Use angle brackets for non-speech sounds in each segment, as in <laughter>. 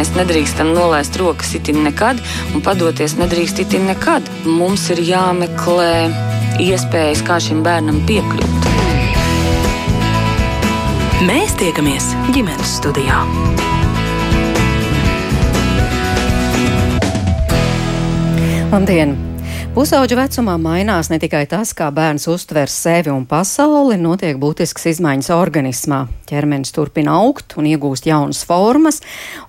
mēs nedrīkstam nolaist rokas itin nekad un padoties nedrīkst itin nekad. Mums ir jāmeklē iespējas, kā šim bērnam piekļūt. Mēs tiekamies ģimenes studijā. Labdien! Pusauģa vecumā mainās ne tikai tas, kā bērns uztver sevi un pasauli, notiek būtisks izmaiņas organismā. Ķermenis turpina augt un iegūst jaunas formas,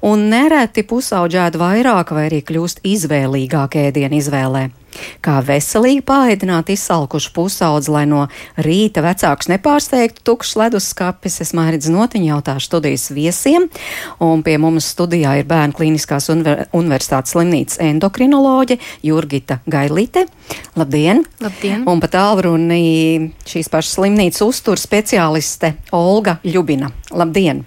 un nereti pusauģēta vairāk vai arī kļūst izvēlīgāk ēdienu izvēlē. Kā veselīgi pāēdināt izsalkušu pusaudzi, lai no rīta vecāks nepārsteigtu tukšs leduskapis, es mairidz notiņu jautāšu studijas viesiem, un pie mums studijā ir Bērnu klīniskās unver universitātes slimnīcas endokrinoloģe Jurgita Gailīte. Labdien! Labdien! Un pat tālruni šīs pašas slimnīcas uztur speciāliste Olga Ļubina. Labdien!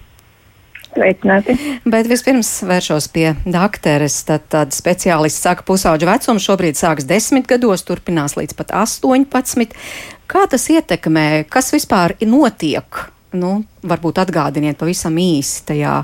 Sveicināti. Bet vispirms vēršos pie doktoras. Tad, tad speciālists saka, pusauģa vecums šobrīd sāks desmit gados, turpinās līdz pat 18. Kā tas ietekmē, kas vispār notiek? Nu, varbūt atgādiniet pavisam īsi tajā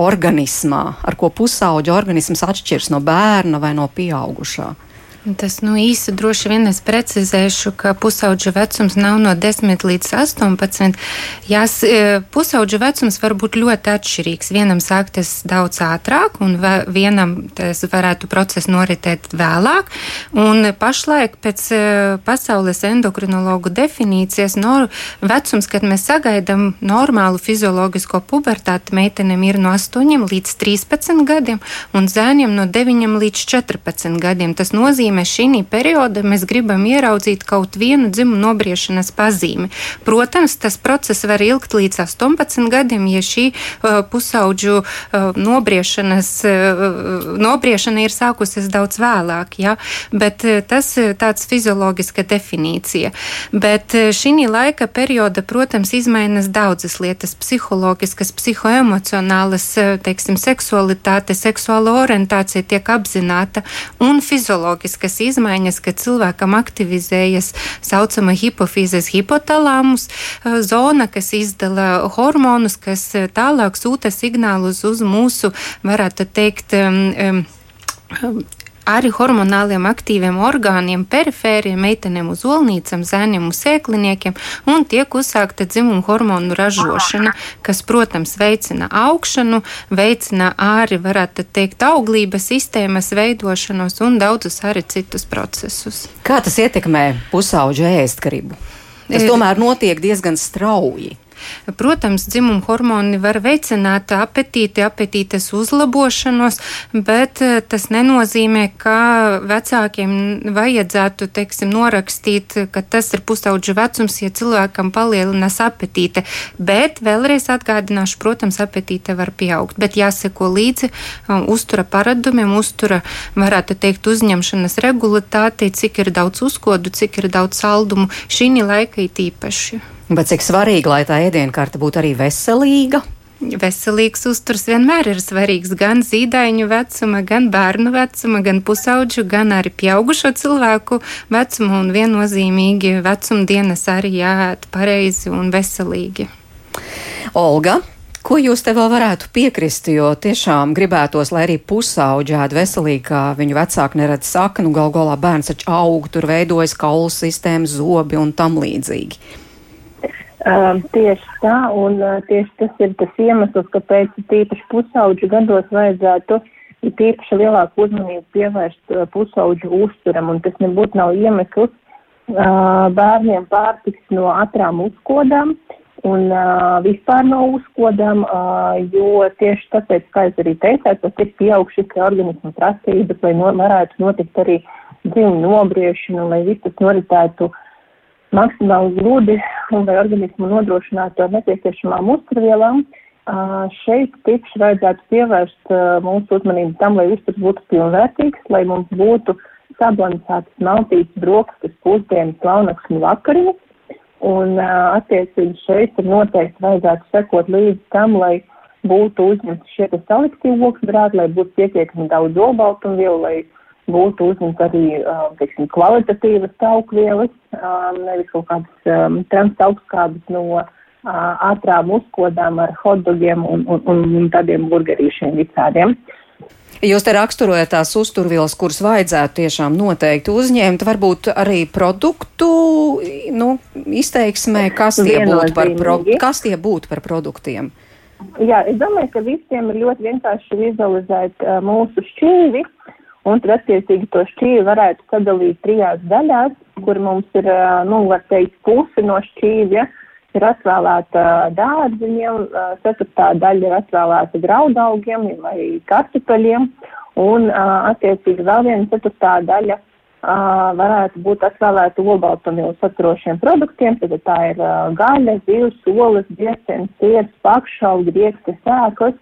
organismā, ar ko pusauģa organisms atšķirs no bērna vai no pieaugušā. Tas nu, īsi droši vien es precizēšu, ka pusauģa vecums nav no 10 līdz 18. Jās, e, pusauģa vecums var būt ļoti atšķirīgs. Vienam sāktas daudz ātrāk, un vienam tas varētu process noritēt vēlāk. Un pašlaik pēc e, pasaules endokrinologu definīcijas no vecums, kad mēs sagaidām normālu fizioloģisko pubertāti, meitenēm ir no 8 līdz 13 gadiem, un zēniem no 9 līdz 14 gadiem. Tas nozīmē, nozīmē šī perioda mēs gribam ieraudzīt kaut vienu dzimumu nobriešanas pazīmi. Protams, tas process var ilgt līdz 18 gadiem, ja šī uh, pusauģu uh, nobriešanas, uh, nobriešana ir sākusies daudz vēlāk, ja? bet uh, tas ir tāds fizioloģiska definīcija. Bet uh, šī laika perioda, protams, izmainas daudzas lietas - psiholoģiskas, psihoemocionālas, uh, teiksim, seksualitāte, seksuāla orientācija tiek apzināta un fizioloģiski būtiskas izmaiņas, kad cilvēkam aktivizējas saucama hipofīzes hipotalāmus eh, zona, kas izdala hormonus, kas eh, tālāk sūta signālus uz mūsu, varētu teikt, um, um, arī hormonāliem aktīviem orgāniem, perifēriem, meitenēm uz olnīcām, zēniem uz sēkliniekiem, un tiek uzsākta dzimuma hormonu ražošana, kas, protams, veicina augšanu, veicina arī, varētu teikt, auglības sistēmas veidošanos un daudzus arī citus procesus. Kā tas ietekmē pusauģu ēstgribu? Tas tomēr notiek diezgan strauji. Protams, dzimuma hormoni var veicināt apetīti, apetītes uzlabošanos, bet eh, tas nenozīmē, ka vecākiem vajadzētu, teiksim, norakstīt, ka tas ir pusauģa vecums, ja cilvēkam palielinās apetīte. Bet vēlreiz atgādināšu, protams, apetīte var pieaugt, bet jāseko līdzi um, uztura paradumiem, uztura, varētu teikt, uzņemšanas regulātātei, cik ir daudz uzkodu, cik ir daudz saldumu šī laika it īpaši. Bet cik svarīgi, lai tā ēdienkarte būtu arī veselīga? Veselīgs uzturs vienmēr ir svarīgs gan zīdaiņu vecuma, gan bērnu vecuma, gan pusauģu, gan arī pieaugušo cilvēku vecuma, un viennozīmīgi vecumdienas arī jāēt pareizi un veselīgi. Olga, Ko jūs te vēl varētu piekrist, jo tiešām gribētos, lai arī pusauģi ēd veselīgi, kā viņu vecāki neredz saka, nu gal galā bērns taču aug, tur veidojas kaulu sistēma, zobi un tam līdzīgi. Uh, tieši tā, un uh, tieši tas ir tas iemesls, kāpēc tīpaši pusauģu gados vajadzētu tīpaši lielāku uzmanību pievērst uh, pusauģu uzturam, un tas nebūtu nav iemesls uh, bērniem pārtiks no atrām uzkodām un uh, vispār no uzkodām, uh, jo tieši tāpēc, kā jūs arī teicāt, tas ir pieaugšas organismu prasības, lai no, varētu notikt arī dzīvu nobriešanu, lai viss tas noritētu uh, maksimāli gludi un lai organismu nodrošinātu ar nepieciešamām uzturvielām. Šeit tieši vajadzētu pievērst mūsu uzmanību tam, lai uzturs būtu pilnvērtīgs, lai mums būtu sabalansētas maltītes, brokastis, pusdienas, launaks un vakariņas. Un attiecīgi šeit ir noteikti vajadzētu sekot līdz tam, lai būtu uzņemti šie saliktīvi oksbrāti, lai būtu pietiekami daudz olbaltumvielu, lai būtu uzņemt arī, teiksim, kvalitatīvas taukvielas, nevis kaut kādas trans augstskābes no ātrām uzkodām ar hotdogiem un, un, un, tādiem burgerīšiem visādiem. Jūs te raksturojat tās uzturvielas, kuras vajadzētu tiešām noteikti uzņemt, varbūt arī produktu nu, izteiksmē, kas tie, būtu par, pro, kas tie būtu par produktiem. Jā, es domāju, ka visiem ir ļoti vienkārši vizualizēt uh, mūsu šķīvi, un tad attiecīgi to šķīvi varētu sadalīt trijās daļās, kur mums ir, nu, var teikt, pusi no šķīvja. Ja? ir atvēlēta dārziņiem, ceturtā daļa ir atvēlēta graudaugiem vai kartupeļiem, un attiecīgi vēl viena ceturtā daļa varētu būt atvēlēta olbaltumvielu saturošiem produktiem, tad tā ir gaļa, zivs, olas, biesens, siers, pakšaugi, rieksti, sēklas,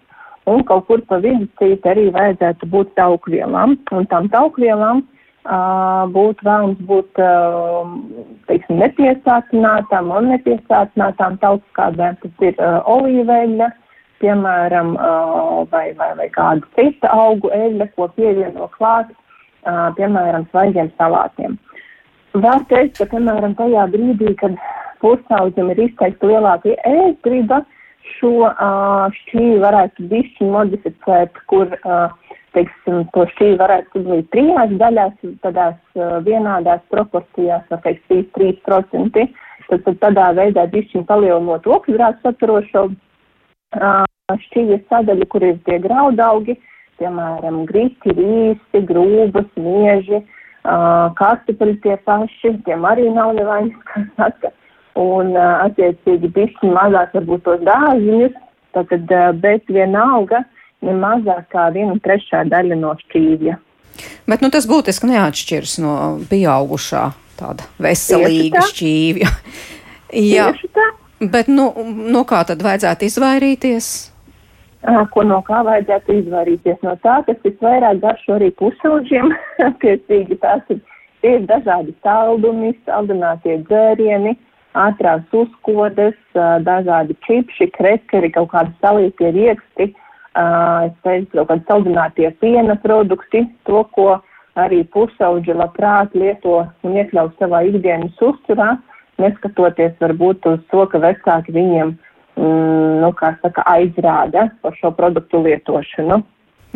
un kaut kur pa vidu cīt arī vajadzētu būt taukvielām, un tām taukvielām būtu vēlams būt teiksim, nepiesātinātām un nepiesātinātām tautskādēm, tas ir olīveļa, piemēram, vai, vai, vai kāda cita augu eļļa, ko pievieno klāt, piemēram, svaigiem salātiem. Var teikt, ka, piemēram, tajā brīdī, kad pusaudzim ir izteikti lielāka ēstgrība, šo šķīvi varētu bišķi modificēt, kur teiksim, to šī varētu sadalīt trijās daļās, tādās vienādās proporcijās, vai teikt, 3%, tad, tad tādā veidā bišķiņ palielinot oksidrātu saturošo šķīvijas sadaļu, kur ir tie graudaugi, piemēram, grīķi, rīsi, grūbas, mieži, kartupeļi tie paši, tiem arī nav nevainas, kā saka, un uh, attiecīgi bišķiņ mazāk varbūt tos dārziņus, tātad, uh, bet vienalga, uh, ne mazāk kā viena trešā daļa no šķīvja. Bet nu, tas būtiski neatšķiras no pieaugušā tāda veselīga šķīvja. Jā, bet nu, no kā tad vajadzētu izvairīties? Ko no kā vajadzētu izvairīties? No tā, kas visvairāk garšo arī pusauģiem, <laughs> attiecīgi tās ir, ir dažādi saldumi, saldinātie dzērieni, ātrās uzkodas, dažādi čipši, krekeri, kaut kādi salītie rieksti. Es teicu, kaut kādi saldinātie piena produkti, to, ko arī pusauģi labprāt lieto un iekļaut savā ikdienas uzturā, neskatoties varbūt uz to, ka vecāki viņiem, mm, nu, kā saka, aizrāda par šo produktu lietošanu.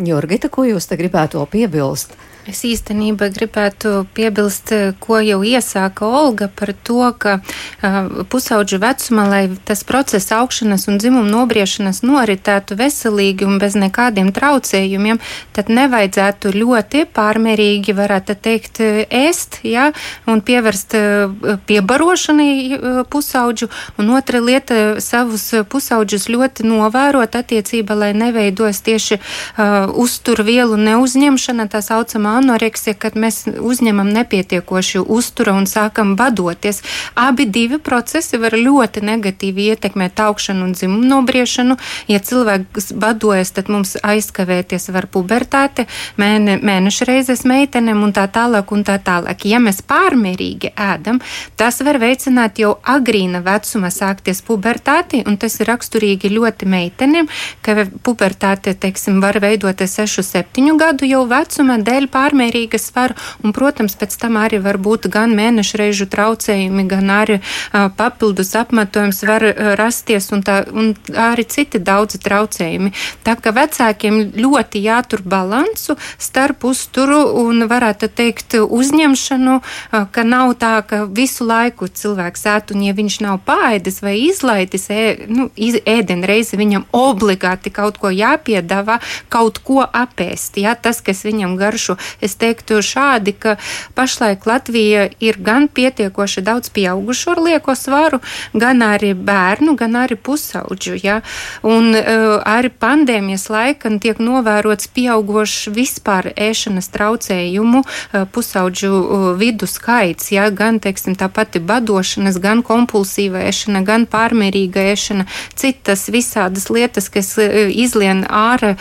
Jurgita, ko jūs te gribētu vēl piebilst? Es īstenībā gribētu piebilst, ko jau iesāka Olga par to, ka uh, pusauģu vecumā, lai tas process augšanas un dzimuma nobriešanas noritētu veselīgi un bez nekādiem traucējumiem, tad nevajadzētu ļoti pārmērīgi, varētu teikt, ēst, ja, un pievērst uh, piebarošanai uh, pusauģu, un otra lieta savus pusauģus ļoti novērot attiecībā, lai neveidos tieši uh, uzturvielu neuzņemšana, tā saucamā anoreksija, kad mēs uzņemam nepietiekoši uztura un sākam badoties. Abi divi procesi var ļoti negatīvi ietekmēt augšanu un dzimumu nobriešanu. Ja cilvēks badojas, tad mums aizkavēties var pubertāte, mēne, mēneša reizes meitenēm un tā tālāk un tā tālāk. Ja mēs pārmērīgi ēdam, tas var veicināt jau agrīna vecuma sākties pubertāti, un tas ir raksturīgi ļoti meitenēm, ka pubertāte, teiksim, var veidoties 6-7 gadu jau vecuma dēļ pārmērīga svara, un, protams, pēc tam arī var būt gan mēnešu reižu traucējumi, gan arī uh, papildus apmetojums var uh, rasties, un, tā, un arī citi daudzi traucējumi. Tā kā vecākiem ļoti jātur balansu starp uzturu un, varētu teikt, uzņemšanu, uh, ka nav tā, ka visu laiku cilvēks ēt, un ja viņš nav pāēdis vai izlaidis ē, nu, iz, ēdienreizi, viņam obligāti kaut ko jāpiedāvā, kaut ko apēst. Ja? Tas, kas viņam garšo, Es teiktu šādi, ka pašlaik Latvija ir gan pietiekoši daudz pieaugušo ar lieko svaru, gan arī bērnu, gan arī pusauģu. Ja? Un uh, arī pandēmijas laikā tiek novērots pieaugošs vispār ēšanas traucējumu uh, pusauģu uh, vidu skaits, ja? gan, teiksim, tā pati badošanas, gan kompulsīva ēšana, gan pārmērīga ēšana, citas visādas lietas, kas izlien ārā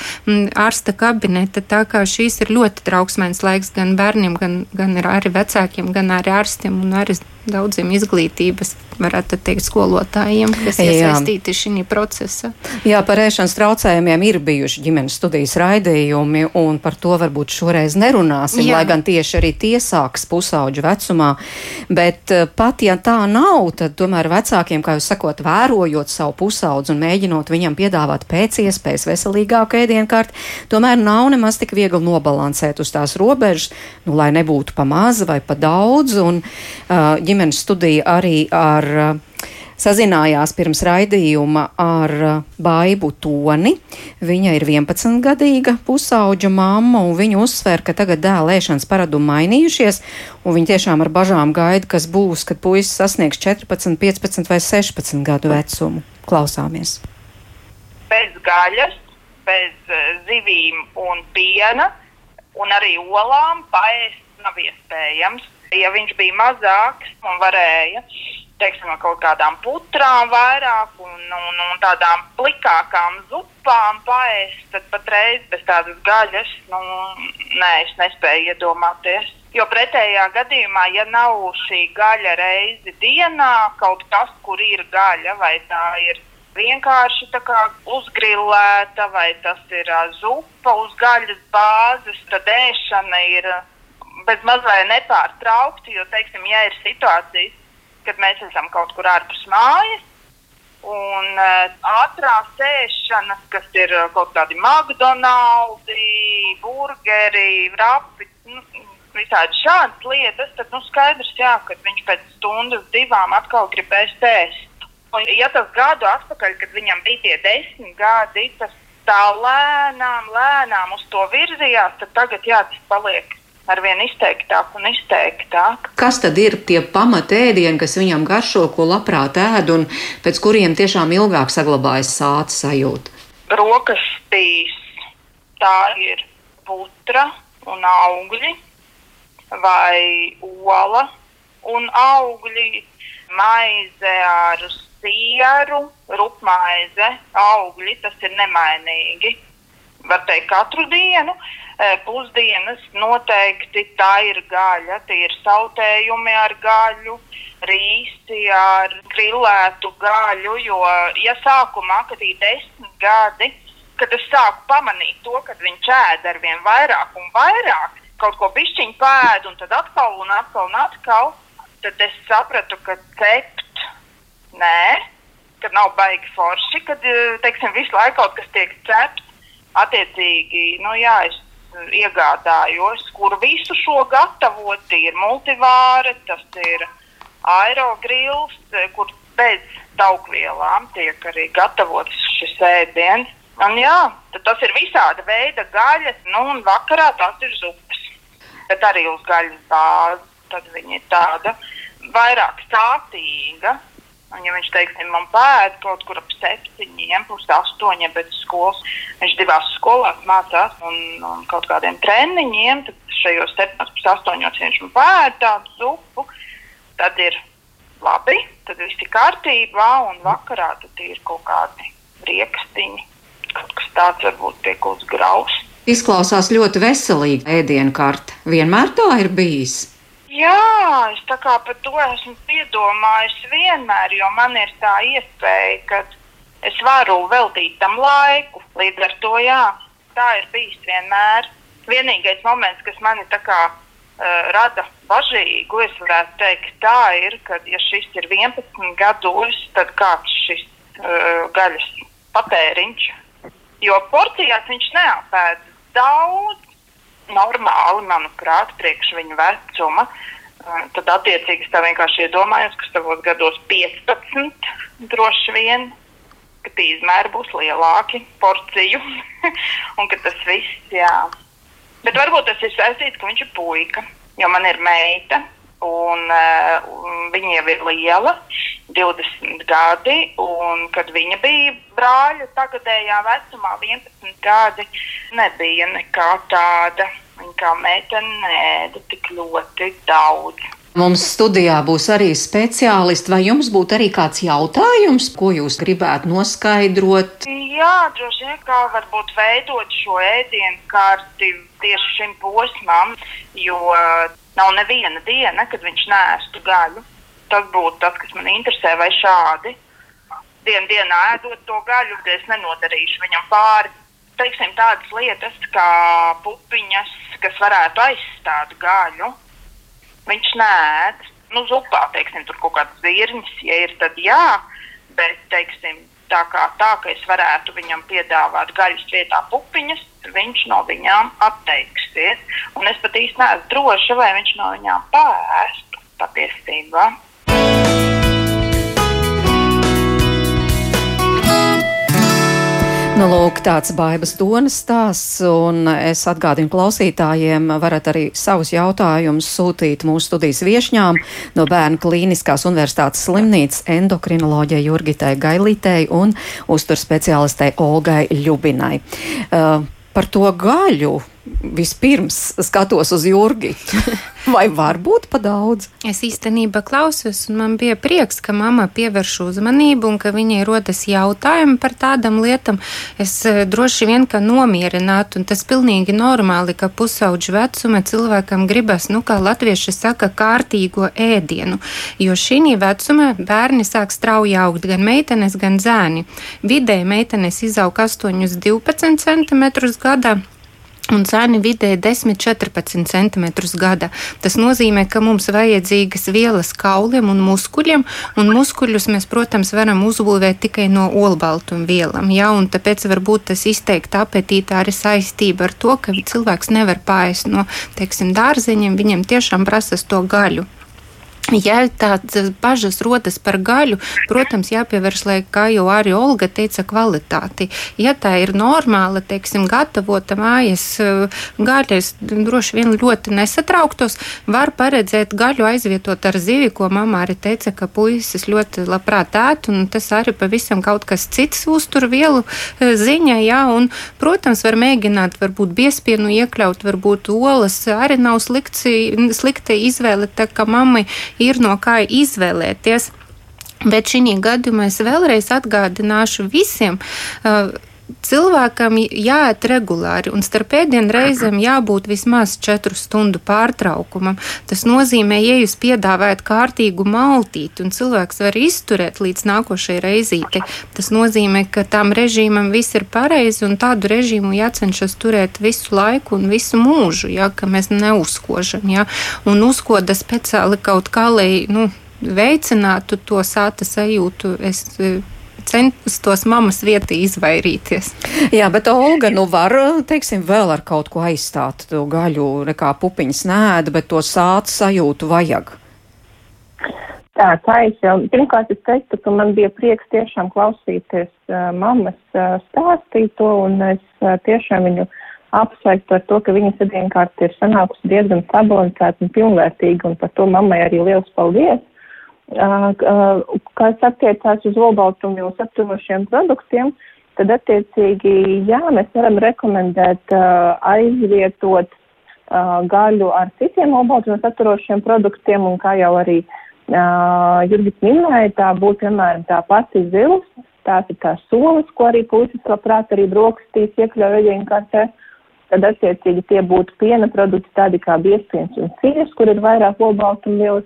ārsta kabineta. Tā kā šīs ir ļoti trauksmēnas laiks gan bērniem, gan, gan arī vecākiem, gan arī ārstiem un arī daudziem izglītības, varētu teikt, skolotājiem, kas Jā. iesaistīti šī procesa. Jā, par ēšanas traucējumiem ir bijuši ģimenes studijas raidījumi, un par to varbūt šoreiz nerunāsim, Jā. lai gan tieši arī tie sāks pusauģu vecumā. Bet eh, pat ja tā nav, tad tomēr vecākiem, kā jūs sakot, vērojot savu pusaudzi un mēģinot viņam piedāvāt pēc iespējas veselīgāku ēdienkārti, tomēr nav nemaz tik viegli nobalansēt uz tās robežas, nu, lai nebūtu pa maz vai pa daudz. Un, uh, ģimenes studija arī ar uh, sazinājās pirms raidījuma ar uh, Baibu Toni. Viņa ir 11-gadīga pusauģa mamma, un viņa uzsver, ka tagad dēla ēšanas paradumi mainījušies, un viņa tiešām ar bažām gaida, kas būs, kad puisis sasniegs 14, 15 vai 16 gadu vecumu. Klausāmies! Bez gaļas, bez uh, zivīm un piena, un arī olām paēst nav iespējams ja viņš bija mazāks un varēja, teiksim, no kaut kādām putrām vairāk un, un, un tādām plikākām zupām paēst, tad patreiz bez tādas gaļas, nu, nē, es nespēju iedomāties. Jo pretējā gadījumā, ja nav šī gaļa reizi dienā, kaut kas, kur ir gaļa, vai tā ir vienkārši uzgrilēta, vai tas ir uh, zupa uz gaļas bāzes, tad ēšana ir bez mazliet nepārtraukti, jo, teiksim, ja ir situācijas, kad mēs esam kaut kur ārpus mājas, un uh, ātrās ēšanas, kas ir uh, kaut kādi McDonald's, burgeri, rapi, nu, visādi šādas lietas, tad nu, skaidrs, jā, ka viņš pēc stundas, divām atkal gribēs ēst. Un, ja tas gadu atpakaļ, kad viņam bija tie desmit gadi, tas tā lēnām, lēnām uz to virzījās, tad tagad jā, tas paliek arvien izteiktāk un izteiktāk. Kas tad ir tie pamatēdieni, kas viņam garšo, ko labprāt ēd un pēc kuriem tiešām ilgāk saglabājas sāta sajūta? Rokas spīs, tā ir putra un augļi vai ola un augļi, maize ar sieru, rupmaize, augļi, tas ir nemainīgi. Var teikt katru dienu, pusdienas noteikti tā ir gaļa. Tie ir sautējumi ar gaļu, rīsi ar grilētu gaļu. Jo, ja sākumā, kad bija desmit gadi, kad es sāku pamanīt to, ka viņš ēd ar vien vairāk un vairāk, kaut ko pišķiņu pēd, un tad atkal un atkal un atkal, tad es sapratu, ka cept nē, ka nav baigi forši, kad teiksim, visu laiku kaut kas tiek cepts. Attiecīgi, nu jā, es iegādājos, kur visu šo gatavot. Ir multivāre, tas ir aerogrils, kur bez taukvielām tiek arī gatavots šis ēdiens. Un jā, tas ir visāda veida gaļas, nu un vakarā tas ir zupas. Bet arī uz gaļas bāzes, viņa ir tāda vairāk sātīga. Un, ja viņš, teiksim, man pēda kaut kur ap septiņiem, pus astoņiem pēc skolas, viņš divās skolās mācās un, un kaut kādiem treniņiem, tad šajos septiņos, pus astoņos viņš man pēda tādu zupu, tad ir labi, tad viss ir kārtībā un vakarā tad ir kaut kādi riekstiņi, kaut kas tāds varbūt tiek uzgraus. Izklausās ļoti veselīgi ēdienu karte. Vienmēr tā ir bijis. Jā, es tā kā par to esmu piedomājis vienmēr, jo man ir tā iespēja, ka es varu veltīt tam laiku. Līdz ar to jā, tā ir bijis vienmēr. Vienīgais moments, kas mani tā kā rada bažīgu, es varētu teikt, tā ir, ka, ja šis ir 11 gados, tad kāds šis uh, gaļas patēriņš. Jo porcijās viņš neapēd daudz, normāli, manuprāt, priekš viņa vecuma. Tad, attiecīgi, es tā vienkārši iedomājos, ka savos gados 15 droši vien, ka tie izmēri būs lielāki porciju <laughs> un ka tas viss, jā. Bet varbūt tas ir saistīts, ka viņš ir puika, jo man ir meita un uh, viņa jau ir liela, 20 gadi, un kad viņa bija brāļa tagadējā vecumā, 11 gadi, nebija nekā tāda. Viņa kā meitene nēda tik ļoti daudz. Mums studijā būs arī speciālisti. Vai jums būtu arī kāds jautājums, ko jūs gribētu noskaidrot? Jā, droši vien kā varbūt veidot šo ēdienu kārti tieši šim posmam, jo nav neviena diena, kad viņš nēstu gaļu. tas būtu tas, kas man interesē, vai šādi dienu dienā ēdot to gaļu, es nenodarīšu viņam pāri. Teiksim, tādas lietas kā pupiņas, kas varētu aizstāt gaļu, viņš nēd. Nu, zupā, teiksim, tur kaut kādas zirņas, ja ir, tad jā, bet, teiksim, tā kā tā, ka es varētu viņam piedāvāt gaļas vietā pupiņas, viņš no viņām atteiksies. Un es pat īsti neesmu droša, vai viņš no viņām pēstu patiesībā. Nu, lūk, tāds baigas donas stāsts, un es atgādinu klausītājiem, varat arī savus jautājumus sūtīt mūsu studijas viešņām no Bērnu klīniskās universitātes slimnīcas endokrinoloģijai Jurgitai Gailītei un uzturspeciālistei Olgai Ļubinai. Uh, par to gaļu vispirms skatos uz Jurgi. <laughs> Vai var būt pa daudz? Es īstenībā klausos, un man bija prieks, ka mamma pievērš uzmanību un ka viņai rodas jautājumi par tādām lietām. Es eh, droši vien kā nomierinātu, un tas pilnīgi normāli, ka pusauģu vecuma cilvēkam gribas, nu, kā latvieši saka, kārtīgo ēdienu, jo šī vecumā bērni sāk strauji augt, gan meitenes, gan zēni. Vidēji meitenes izaug 8-12 cm gadā un cēni vidēji 10-14 cm gada. Tas nozīmē, ka mums vajadzīgas vielas kauliem un muskuļiem, un muskuļus mēs, protams, varam uzbūvēt tikai no olbaltuma vielām. Ja? Un tāpēc varbūt tas izteikti apetītā arī saistība ar to, ka cilvēks nevar pāriest no, teiksim, dārzeņiem, viņam tiešām prasas to gaļu. Ja tādas bažas rodas par gaļu, protams, jāpievērš, lai, kā jau arī Olga teica, kvalitāti. Ja tā ir normāla, teiksim, gatavota mājas eh, gaļa, es droši vien ļoti nesatrauktos, var paredzēt gaļu aizvietot ar zivi, ko mamma arī teica, ka puisis ļoti labprāt ēt, un tas arī pavisam kaut kas cits uzturvielu eh, ziņā, jā, un, protams, var mēģināt varbūt biespienu iekļaut, varbūt olas arī nav slikti, slikta izvēle, tā kā mammai ir no kā izvēlēties. Bet šī gadījumā es vēlreiz atgādināšu visiem. Uh, cilvēkam jāiet regulāri, un starp ēdienu reizēm jābūt vismaz 4 stundu pārtraukumam. Tas nozīmē, ja jūs piedāvājat kārtīgu maltīti, un cilvēks var izturēt līdz nākošajai reizītei, tas nozīmē, ka tam režīmam viss ir pareizi, un tādu režīmu jācenšas turēt visu laiku un visu mūžu, ja, ka mēs neuzkožam, ja, un uzkoda speciāli kaut kā, lai, nu, veicinātu to sāta sajūtu. Es centos mammas vietā izvairīties. Jā, bet Olga, nu var, teiksim, vēl ar kaut ko aizstāt to gaļu, nekā pupiņas nēda, bet to sāta sajūtu vajag. Tā, tā es jau, pirmkārt es teiktu, ka man bija prieks tiešām klausīties uh, mammas uh, stāstīto, un es uh, tiešām viņu apsveiktu ar to, ka viņas dienkārt ir sanākusi diezgan stabilizēta un pilnvērtīga, un par to mammai arī liels paldies kas attiecās uz olbaltumu saturošiem produktiem, tad attiecīgi, jā, mēs varam rekomendēt aizvietot gaļu ar citiem olbaltumu saturošiem produktiem, un kā jau arī Jurgis minēja, tā būtu, piemēram, tā pati zils, tās ir tās solis, ko arī puisis labprāt arī brokastīs iekļauj ēdienkartē. Tad, attiecīgi, tie būtu piena produkti tādi kā biespiens un sīrs, kur ir vairāk olbaltumvielas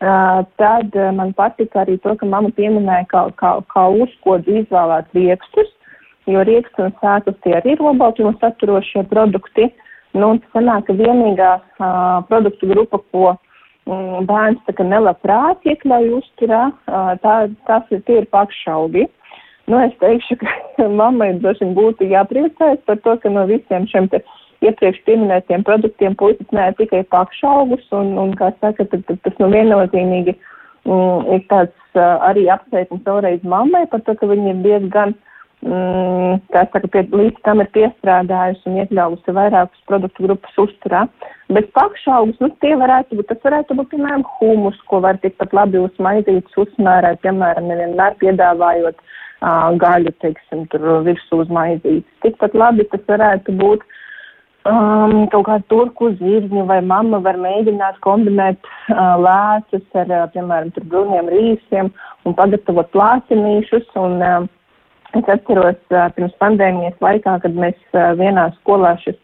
Tad man patika arī to, ka mama pieminēja, kā, kā, kā uzkodu izvēlēt riekstus, jo rieksts un sēklas tie arī ir olbaltumu saturošie produkti. Nu, un tas sanāk, ka vienīgā uh, produktu grupa, ko um, bērns tā kā nelabprāt iekļauj uzturā, uh, tā, tas ir tie ir pakšaugi. Nu, es teikšu, ka <laughs> mammai droši vien būtu jāpriecājas par to, ka no visiem šiem te iepriekš pieminētiem produktiem puisis nē tikai pakšaugus, un, un kā saka, tad, tad tas nu viennozīmīgi mm, ir tāds uh, arī apsveikums vēlreiz mammai par to, ka viņi ir diezgan, mm, kā saka, pie, līdz tam ir piestrādājusi un iekļāvusi vairākus produktu grupas uzturā. Bet pakšaugus, nu, tie varētu būt, tas varētu būt, piemēram, humus, ko var tikpat labi uz maizītes uzsmērēt, piemēram, nevienmēr piedāvājot gaļu, teiksim, tur virsū uz maizītes. Tikpat labi tas varētu būt um, kaut kādu turku zirņu, vai mamma var mēģināt kombinēt uh, lēcas ar, uh, piemēram, brūniem rīsiem un pagatavot plācinīšus. Un, uh, es atceros uh, pirms pandēmijas laikā, kad mēs uh, vienā skolā šis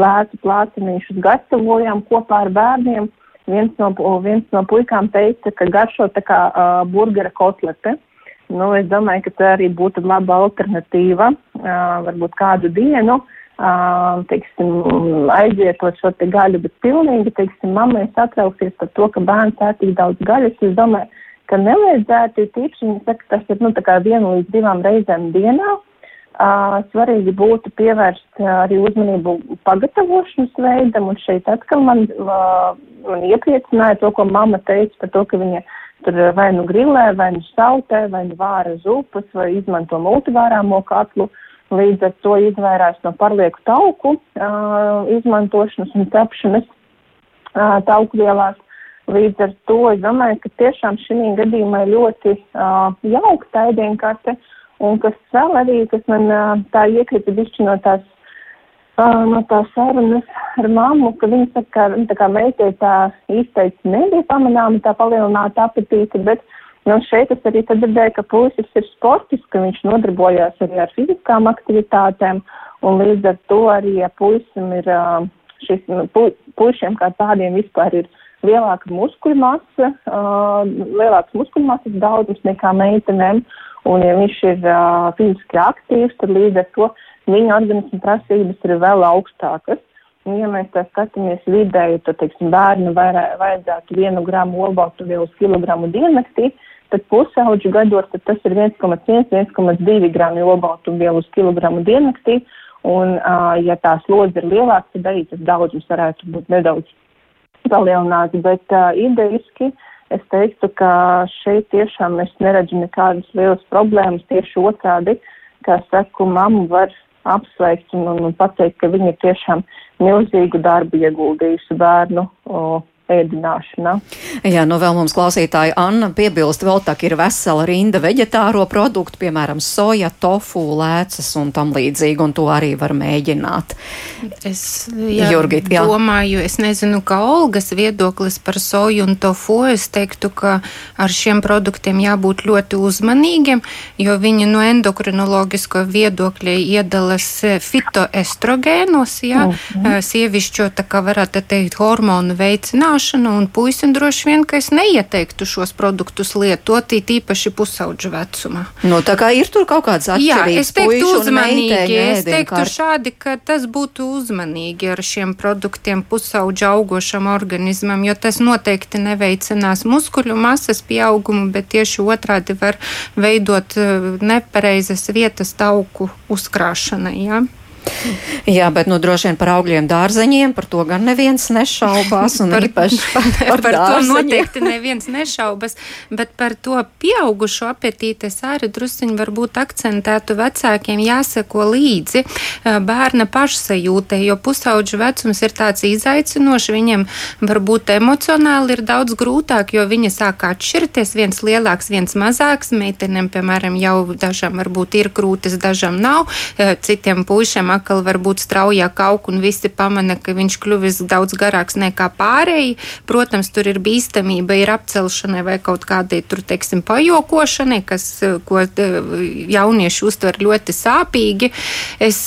lēcu plācinīšus gatavojām kopā ar bērniem. viens no, viens no puikām teica, ka garšo tā kā uh, burgera kotlete. Nu, es domāju, ka tā arī būtu laba alternatīva, uh, varbūt kādu dienu, uh, teiksim, aizvietot šo te gaļu, bet pilnīgi, teiksim, mammai satrauksies par to, ka bērns ēd tik daudz gaļas. Es domāju, ka nevajadzētu, tīpaši viņi saka, tas ir, nu, tā kā vienu līdz divām reizēm dienā. Uh, svarīgi būtu pievērst uh, arī uzmanību pagatavošanas veidam, un šeit atkal man, uh, man iepriecināja to, ko mamma teica par to, ka viņa tur vai nu grilē, vai nu sautē, vai nu vāra zupas, vai izmanto multivārāmo katlu. Līdz ar to izvairās no parlieku tauku uh, izmantošanas un cepšanas uh, taukvielās. Līdz ar to es domāju, ka tiešām šī gadījumā ir ļoti uh, jaukta ēdienkarte. Uh, Un kas vēl arī, kas man tā iekrita bišķi no tās, no tās sarunas ar mammu, ka viņa saka, ka tā kā meitei tā izteici nebija pamanāma tā palielināta apetīte, bet nu, šeit es arī dzirdēju, ka puisis ir sportis, ka viņš nodarbojās arī ar fiziskām aktivitātēm, un līdz ar to arī, ja puisim ir šis, nu, pu, puišiem kā tādiem vispār ir lielāka muskuļu masa, uh, lielāks muskuļu masas daudzums nekā meitenēm. Un, ja viņš ir uh, fiziski aktīvs, tad līdz ar to viņa organisma prasības ir vēl augstākas. Un, ja mēs tā skatāmies vidēji, tad, teiksim, bērnu vajadzētu vienu gramu olbaltu vielu uz kilogramu diennaktī, tad pusauģu gados tas ir 1,1-1,2 grami olbaltu vielu uz kilogramu diennaktī. Un, uh, ja tā slodze ir lielāka, tad arī tas daudzums varētu būt nedaudz palielināts. Bet uh, idejiski uh, es teiktu, ka šeit tiešām es neredzu nekādas lielas problēmas. Tieši otrādi, kā saku, mammu var apsveikt un, un pateikt, ka viņa tiešām milzīgu darbu ieguldījusi bērnu o, ēdināšanā. Jā, nu vēl mums klausītāja Anna piebilst, vēl tā ir vesela rinda veģetāro produktu, piemēram, soja, tofu, lēcas un tam līdzīgi, un to arī var mēģināt. Es jā, Jurgit, jā. domāju, es nezinu, kā Olgas viedoklis par soju un tofu, es teiktu, ka ar šiem produktiem jābūt ļoti uzmanīgiem, jo viņi no endokrinologisko viedokļa iedalas fitoestrogēnos, jā, mm -hmm. sievišķo, tā kā varētu teikt, hormonu veicināšanu ēdināšana, un puisim droši vien, ka es neieteiktu šos produktus lietot, īpaši pusauģu vecumā. No, tā kā ir tur kaut kāds atšķirības. Jā, es teiktu uzmanīgi, es teiktu kārt. šādi, ka tas būtu uzmanīgi ar šiem produktiem pusauģu augošam organismam, jo tas noteikti neveicinās muskuļu masas pieaugumu, bet tieši otrādi var veidot eh, nepareizas vietas tauku uzkrāšanai. Ja? <laughs> Jā, bet nu, droši vien par augļiem dārzeņiem, par to gan neviens nešaubās. <laughs> par, par, par, <laughs> par to noteikti neviens nešaubas, bet par to pieaugušo apetīti es arī drusciņi varbūt akcentētu vecākiem jāseko līdzi bērna pašsajūtai, jo pusauģu vecums ir tāds izaicinošs, viņam varbūt emocionāli ir daudz grūtāk, jo viņi sāk atšķirties, viens lielāks, viens mazāks, meitenēm, piemēram, jau dažam varbūt ir krūtis, dažam nav, citiem puišiem atkal var būt straujāk aug un visi pamana, ka viņš kļuvis daudz garāks nekā pārējie. Protams, tur ir bīstamība, ir apcelšanai vai kaut kādai tur, teiksim, pajokošanai, kas, ko jaunieši uztver ļoti sāpīgi. Es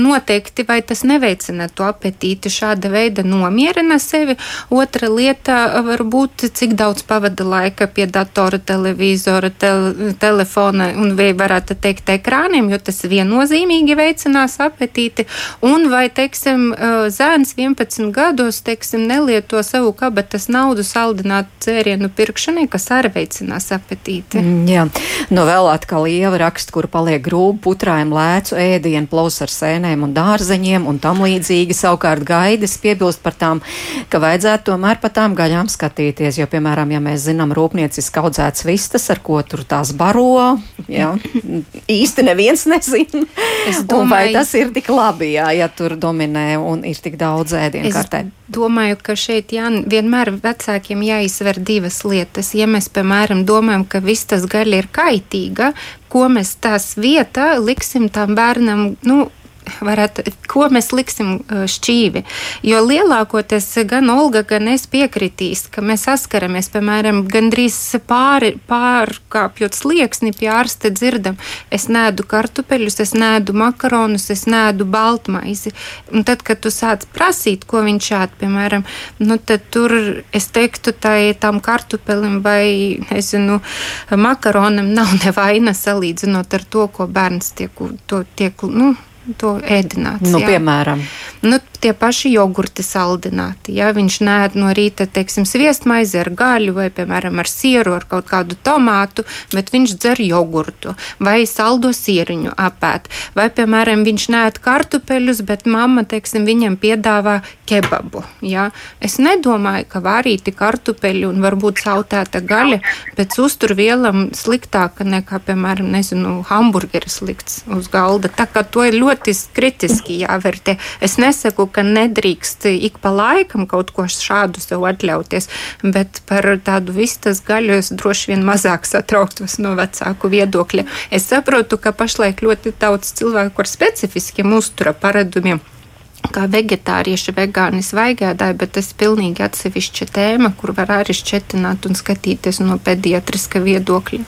noteikti, vai tas neveicina to apetīti, šāda veida nomierina sevi. Otra lieta var būt, cik daudz pavada laika pie datora, televizora, tel, telefona un vai varētu teikt ekrāniem, jo tas viennozīmīgi veicinās mazinās apetīti, un vai, teiksim, zēns 11 gados, teiksim, nelieto savu kabatas naudu saldinātu dzērienu pirkšanai, kas arī veicinās apetīti. Mm, jā, nu vēl atkal ieva raksta, kur paliek grūbi putrājiem lēcu ēdienu, plaus ar sēnēm un dārzeņiem un tam līdzīgi. Savukārt gaidas piebilst par tām, ka vajadzētu tomēr par tām gaļām skatīties, jo, piemēram, ja mēs zinām rūpnieciski audzēts vistas, ar ko tur tās baro, jā, <laughs> īsti neviens nezina. Es domāju, tas ir tik labi, jā, ja tur dominē un ir tik daudz ēdienu kartē. Domāju, ka šeit jā, vienmēr vecākiem jāizsver divas lietas. Ja mēs, piemēram, domājam, ka viss tas gaļa ir kaitīga, ko mēs tās vietā liksim tam bērnam, nu, varētu, ko mēs liksim šķīvi. Jo lielākoties gan Olga, gan es piekritīs, ka mēs saskaramies, piemēram, gandrīz pāri, pārkāpjot slieksni pie ārsta dzirdam, es nēdu kartupeļus, es nēdu makaronus, es nēdu baltmaizi. Un tad, kad tu sāc prasīt, ko viņš ēd, piemēram, nu tad tur es teiktu, tai tam kartupelim vai, nezinu, makaronam nav nevaina salīdzinot ar to, ko bērns tiek, to tiek, nu, to ēdināts. Nu, jā. piemēram, nu, tie paši jogurti saldināti. Ja viņš nē no rīta, teiksim, sviestmaizi ar gaļu vai, piemēram, ar sieru, ar kaut kādu tomātu, bet viņš dzer jogurtu vai saldo sieriņu apēt. Vai, piemēram, viņš nē kartupeļus, bet mamma, teiksim, viņam piedāvā kebabu. Ja? Es nedomāju, ka varīti kartupeļi un varbūt sautēta gaļa pēc uzturvielam sliktāka nekā, piemēram, nezinu, hamburgeris likts uz galda. Tā kā to ir ļoti kritiski jāvērtē. Es nesaku, ka nedrīkst ik pa laikam kaut ko šādu sev atļauties, bet par tādu vistas gaļu es droši vien mazāk satrauktos no vecāku viedokļa. Es saprotu, ka pašlaik ļoti daudz cilvēku ar specifiskiem uztura paradumiem kā vegetārieši, vegāni svaigādāji, bet tas ir pilnīgi atsevišķa tēma, kur var arī šķetināt un skatīties no pediatriska viedokļa.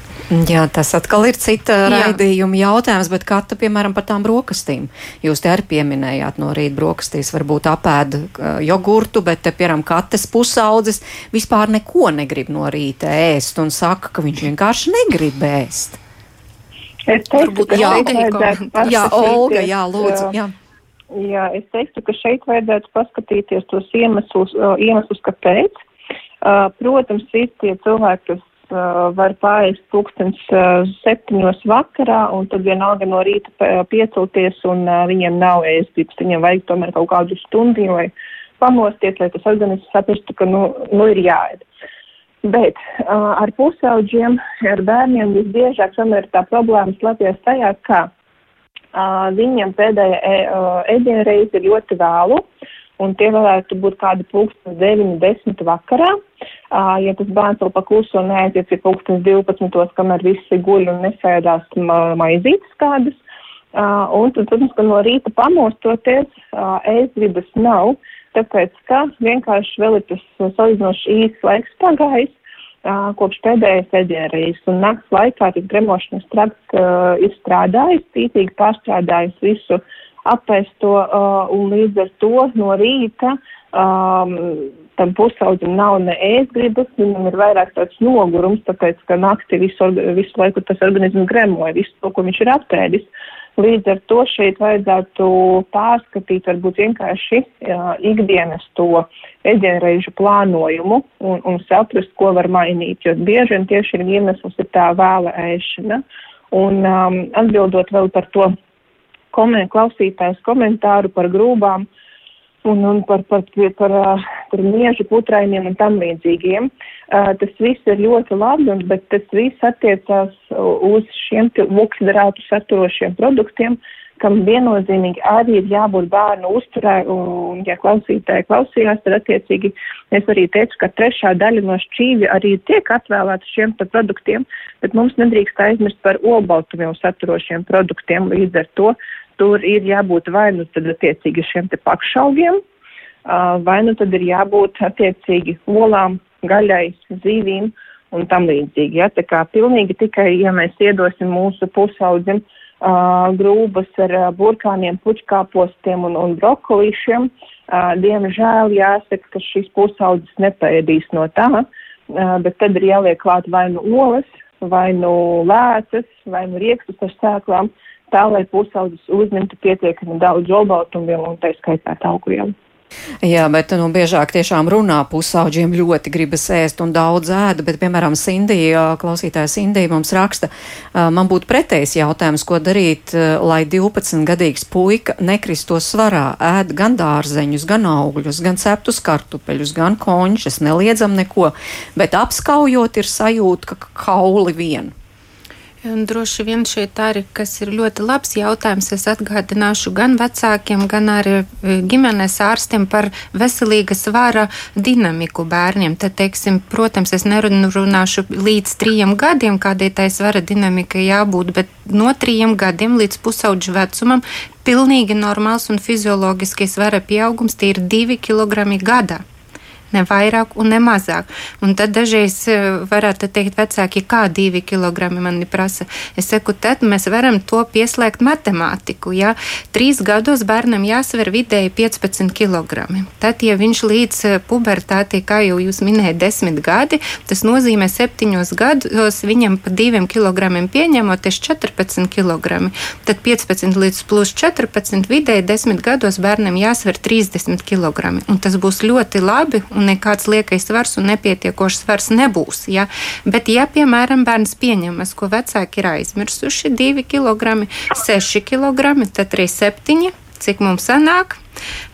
Jā, tas atkal ir cita Jā. raidījuma jautājums, bet kata, piemēram, par tām brokastīm. Jūs te arī pieminējāt no rīta brokastīs, varbūt apēda uh, jogurtu, bet, te, piemēram, kates pusaudzes vispār neko negrib no rīta ēst un saka, ka viņš vienkārši negrib ēst. Es teiktu, ka jā, jā, Olga, jā, lūdzu, jā. jā. Jā, es teiktu, ka šeit vajadzētu paskatīties tos iemeslus, iemeslus kāpēc. Protams, ir tie cilvēki, kas var pāriest pulkstens septiņos vakarā un tad vienalga no rīta piecelties un viņiem nav ēstības. Viņiem vajag tomēr kaut kādu stundu, lai pamosties, lai tas organisms saprastu, ka nu, nu ir jāēd. Bet ar pusauģiem, ar bērniem visbiežāk samērā tā problēma slēpjas tajā, ka Viņam pēdējā e, ēdienreize ir ļoti vēlu, un tie varētu būt kādi pulkstens 9, 10 vakarā. Uh, ja tas bērns vēl pakluso un neaiziet pie pulkstens 12, kamēr visi guļ un nesēdās ma maizītes kādas. Uh, un tad, protams, ka no rīta pamostoties, uh, ēstgribas nav, tāpēc, ka vienkārši vēl ir tas salīdzinoši īsts laiks pagājis, kopš pēdējais ēdienreizes. Un nakts laikā tas gremošanas trakts uh, ir strādājis, tītīgi pārstrādājis visu apēsto, uh, un līdz ar to no rīta um, tam pusaudzim nav ne ēstgribas, viņam ir vairāk tāds nogurums, tāpēc, ka naktī visu, visu laiku tas organisms gremoja, visu to, ko viņš ir apēdis. Līdz ar to šeit vajadzētu pārskatīt varbūt vienkārši jā, ikdienas to ēdienreižu plānojumu un, un saprast, ko var mainīt, jo bieži vien tieši ir iemesls ir tā vēla ēšana. Un um, atbildot vēl par to komen, klausītājs komentāru par grūbām un, un par, par, par, par, par miežu putrainiem un tam līdzīgiem. Tas viss ir ļoti labi, bet tas viss attiecās uz šiem vuksidrātu saturošiem produktiem, kam viennozīmīgi arī ir jābūt bērnu uzturē, un, ja klausītāji klausījās, tad attiecīgi es arī teicu, ka trešā daļa no šķīvja arī tiek atvēlēta šiem produktiem, bet mums nedrīkst aizmirst par olbaltumiem saturošiem produktiem, līdz ar to tur ir jābūt vai nu tad attiecīgi šiem te pakšaugiem, vai nu tad ir jābūt attiecīgi olām, gaļai, zīvīm un tam līdzīgi. Ja? Tā kā pilnīgi tikai, ja mēs iedosim mūsu pusaudzim, uh, grūbas ar uh, burkāniem, puķkāpostiem un, un brokolīšiem. Uh, diemžēl jāsaka, ka šis pusaudzis nepaēdīs no tā, uh, bet tad ir jāliek klāt vai nu olas, vai nu lēcas, vai nu riekstus ar sēklām, tā lai pusaudzis uzņemtu pietiekami daudz olbaltumvielu un tā skaitā augvielu. Jā, bet nu, biežāk tiešām runā pusauģiem ļoti gribas ēst un daudz ēda, bet, piemēram, Sindija, klausītājs Sindija mums raksta, man būtu pretējs jautājums, ko darīt, lai 12-gadīgs puika nekristos svarā, ēd gan dārzeņus, gan augļus, gan ceptus kartupeļus, gan končas, neliedzam neko, bet apskaujot ir sajūta, ka kauli vien. Un droši vien šeit arī, kas ir ļoti labs jautājums, es atgādināšu gan vecākiem, gan arī e, ģimenes ārstiem par veselīga svara dinamiku bērniem. Tad, teiksim, protams, es nerunāšu līdz trījiem gadiem, kādai tai svara dinamika jābūt, bet no trījiem gadiem līdz pusauģu vecumam pilnīgi normāls un fizioloģiskais svara pieaugums, tie ir 2 kg gadā ne vairāk ne mazāk. Un tad dažreiz eh, varētu teikt, vecāki, kā divi kilogrami man prasa. Es saku, tad mēs varam to pieslēgt matemātiku. Ja? Trīs gados bērnam jāsver vidēji 15 kg. Tad, ja viņš līdz eh, pubertātei, kā jau jūs minējat, desmit gadi, tas nozīmē septiņos gados viņam pa diviem kilogramiem pieņemoties 14 kg. Tad 15 līdz plus 14 vidēji desmit gados bērnam jāsver 30 kg. Un tas būs ļoti labi nekāds liekais svars un nepietiekošs svars nebūs. Ja? Bet, ja, piemēram, bērns pieņemas, ko vecāki ir aizmirsuši, 2 kg, 6 kg, tad arī 7 cik mums sanāk,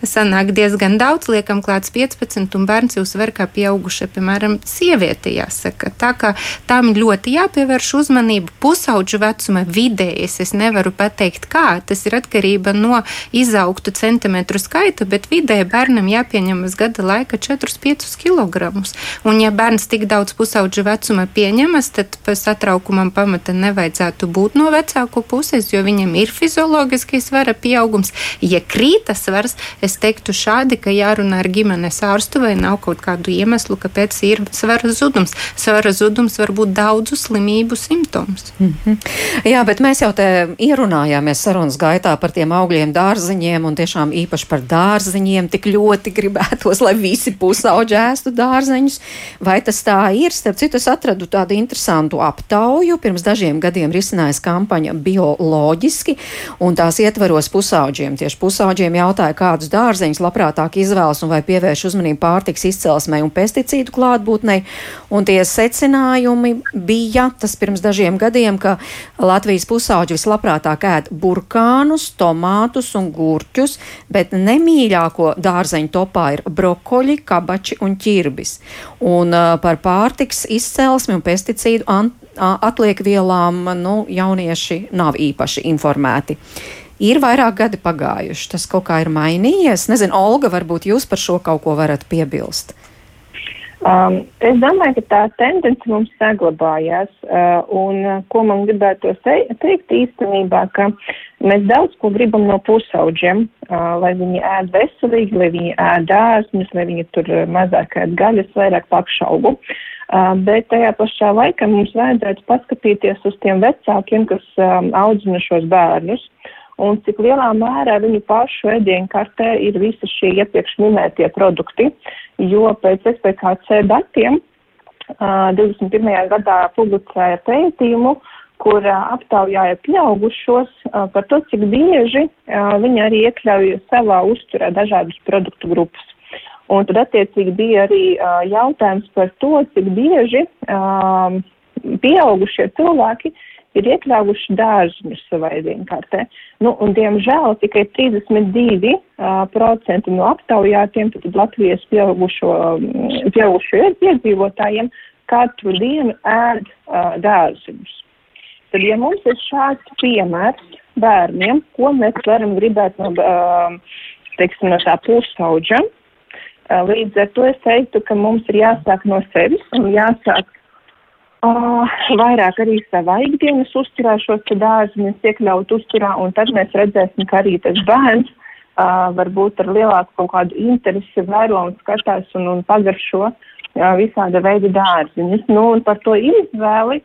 sanāk diezgan daudz, liekam klāts 15, un bērns jau sver kā pieauguša, piemēram, sieviete, jāsaka. Tā kā tam ļoti jāpievērš uzmanība pusauģu vecuma vidējais. Es nevaru pateikt, kā tas ir atkarība no izaugtu centimetru skaita, bet vidēji bērnam jāpieņemas gada laika 4-5 kg. Un ja bērns tik daudz pusauģu vecuma pieņemas, tad satraukumam pamata nevajadzētu būt no vecāku puses, jo viņam ir fizioloģiskais svara pieaugums. Ja krītas svars, lietas. Es teiktu šādi, ka jārunā ar ģimenes ārstu vai nav kaut kādu iemeslu, kāpēc ir svara zudums. Svara zudums var būt daudzu slimību simptoms. Mm -hmm. Jā, bet mēs jau te ierunājāmies sarunas gaitā par tiem augļiem, dārziņiem un tiešām īpaši par dārziņiem. Tik ļoti gribētos, lai visi pusauģi ēstu dārzeņus. Vai tas tā ir? Starp citu, es atradu tādu interesantu aptauju. Pirms dažiem gadiem risinājas kampaņa bioloģiski, un tās ietvaros pusauģiem. Tieši pusauģiem jautāja, kādus dārzeņus labprātāk izvēlas un vai pievērš uzmanību pārtiks izcelsmei un pesticīdu klātbūtnei. Un tie secinājumi bija tas pirms dažiem gadiem, ka Latvijas pusauģi vislabprātāk ēd burkānus, tomātus un gurķus, bet nemīļāko dārzeņu topā ir brokoļi, kabači un ķirbis. Un uh, par pārtiks izcelsmi un pesticīdu atliekvielām nu, jaunieši nav īpaši informēti. Ir vairāk gadi pagājuši, tas kaut kā ir mainījies. Nezinu, Olga, varbūt jūs par šo kaut ko varat piebilst. Um, es domāju, ka tā tendence mums saglabājās, uh, un uh, ko man gribētu teikt īstenībā, ka mēs daudz ko gribam no pusauģiem, uh, lai viņi ēd veselīgi, lai viņi ēd dārzņus, lai viņi tur mazāk ēd gaļas, vairāk pakšaubu. Uh, bet tajā pašā laikā mums vajadzētu paskatīties uz tiem vecākiem, kas um, audzina šos bērnus. Uh, un cik lielā mērā viņu pašu ēdienkartē ir visi šie iepriekš minētie produkti, jo pēc SPKC datiem uh, 21. gadā publicēja pētījumu, kur uh, aptaujāja pieaugušos uh, par to, cik bieži viņi arī iekļauj savā uzturē dažādus produktu grupas. Un tad attiecīgi bija arī jautājums par to, cik bieži pieaugušie cilvēki ir iekļāvuši dārziņus savā ēdienkartē. Nu, un, diemžēl, tikai 32% uh, no aptaujātiem, Latvijas pieaugušo, pieaugušo iedzīvotājiem katru dienu ēd uh, dārziņus. Tad, ja mums ir šāds piemērs bērniem, ko mēs varam gribēt no, uh, teiksim, no tā pusauģa, uh, līdz ar to es teiktu, ka mums ir jāsāk no sevis un jāsāk Uh, vairāk arī savā ikdienas uzturā šos dārziņus iekļaut uzturā, un tad mēs redzēsim, ka arī tas bērns uh, varbūt ar lielāku kaut kādu interesi vēro un skatās un, un pagaršo uh, visāda veida dārziņus. Nu, un par to izvēli,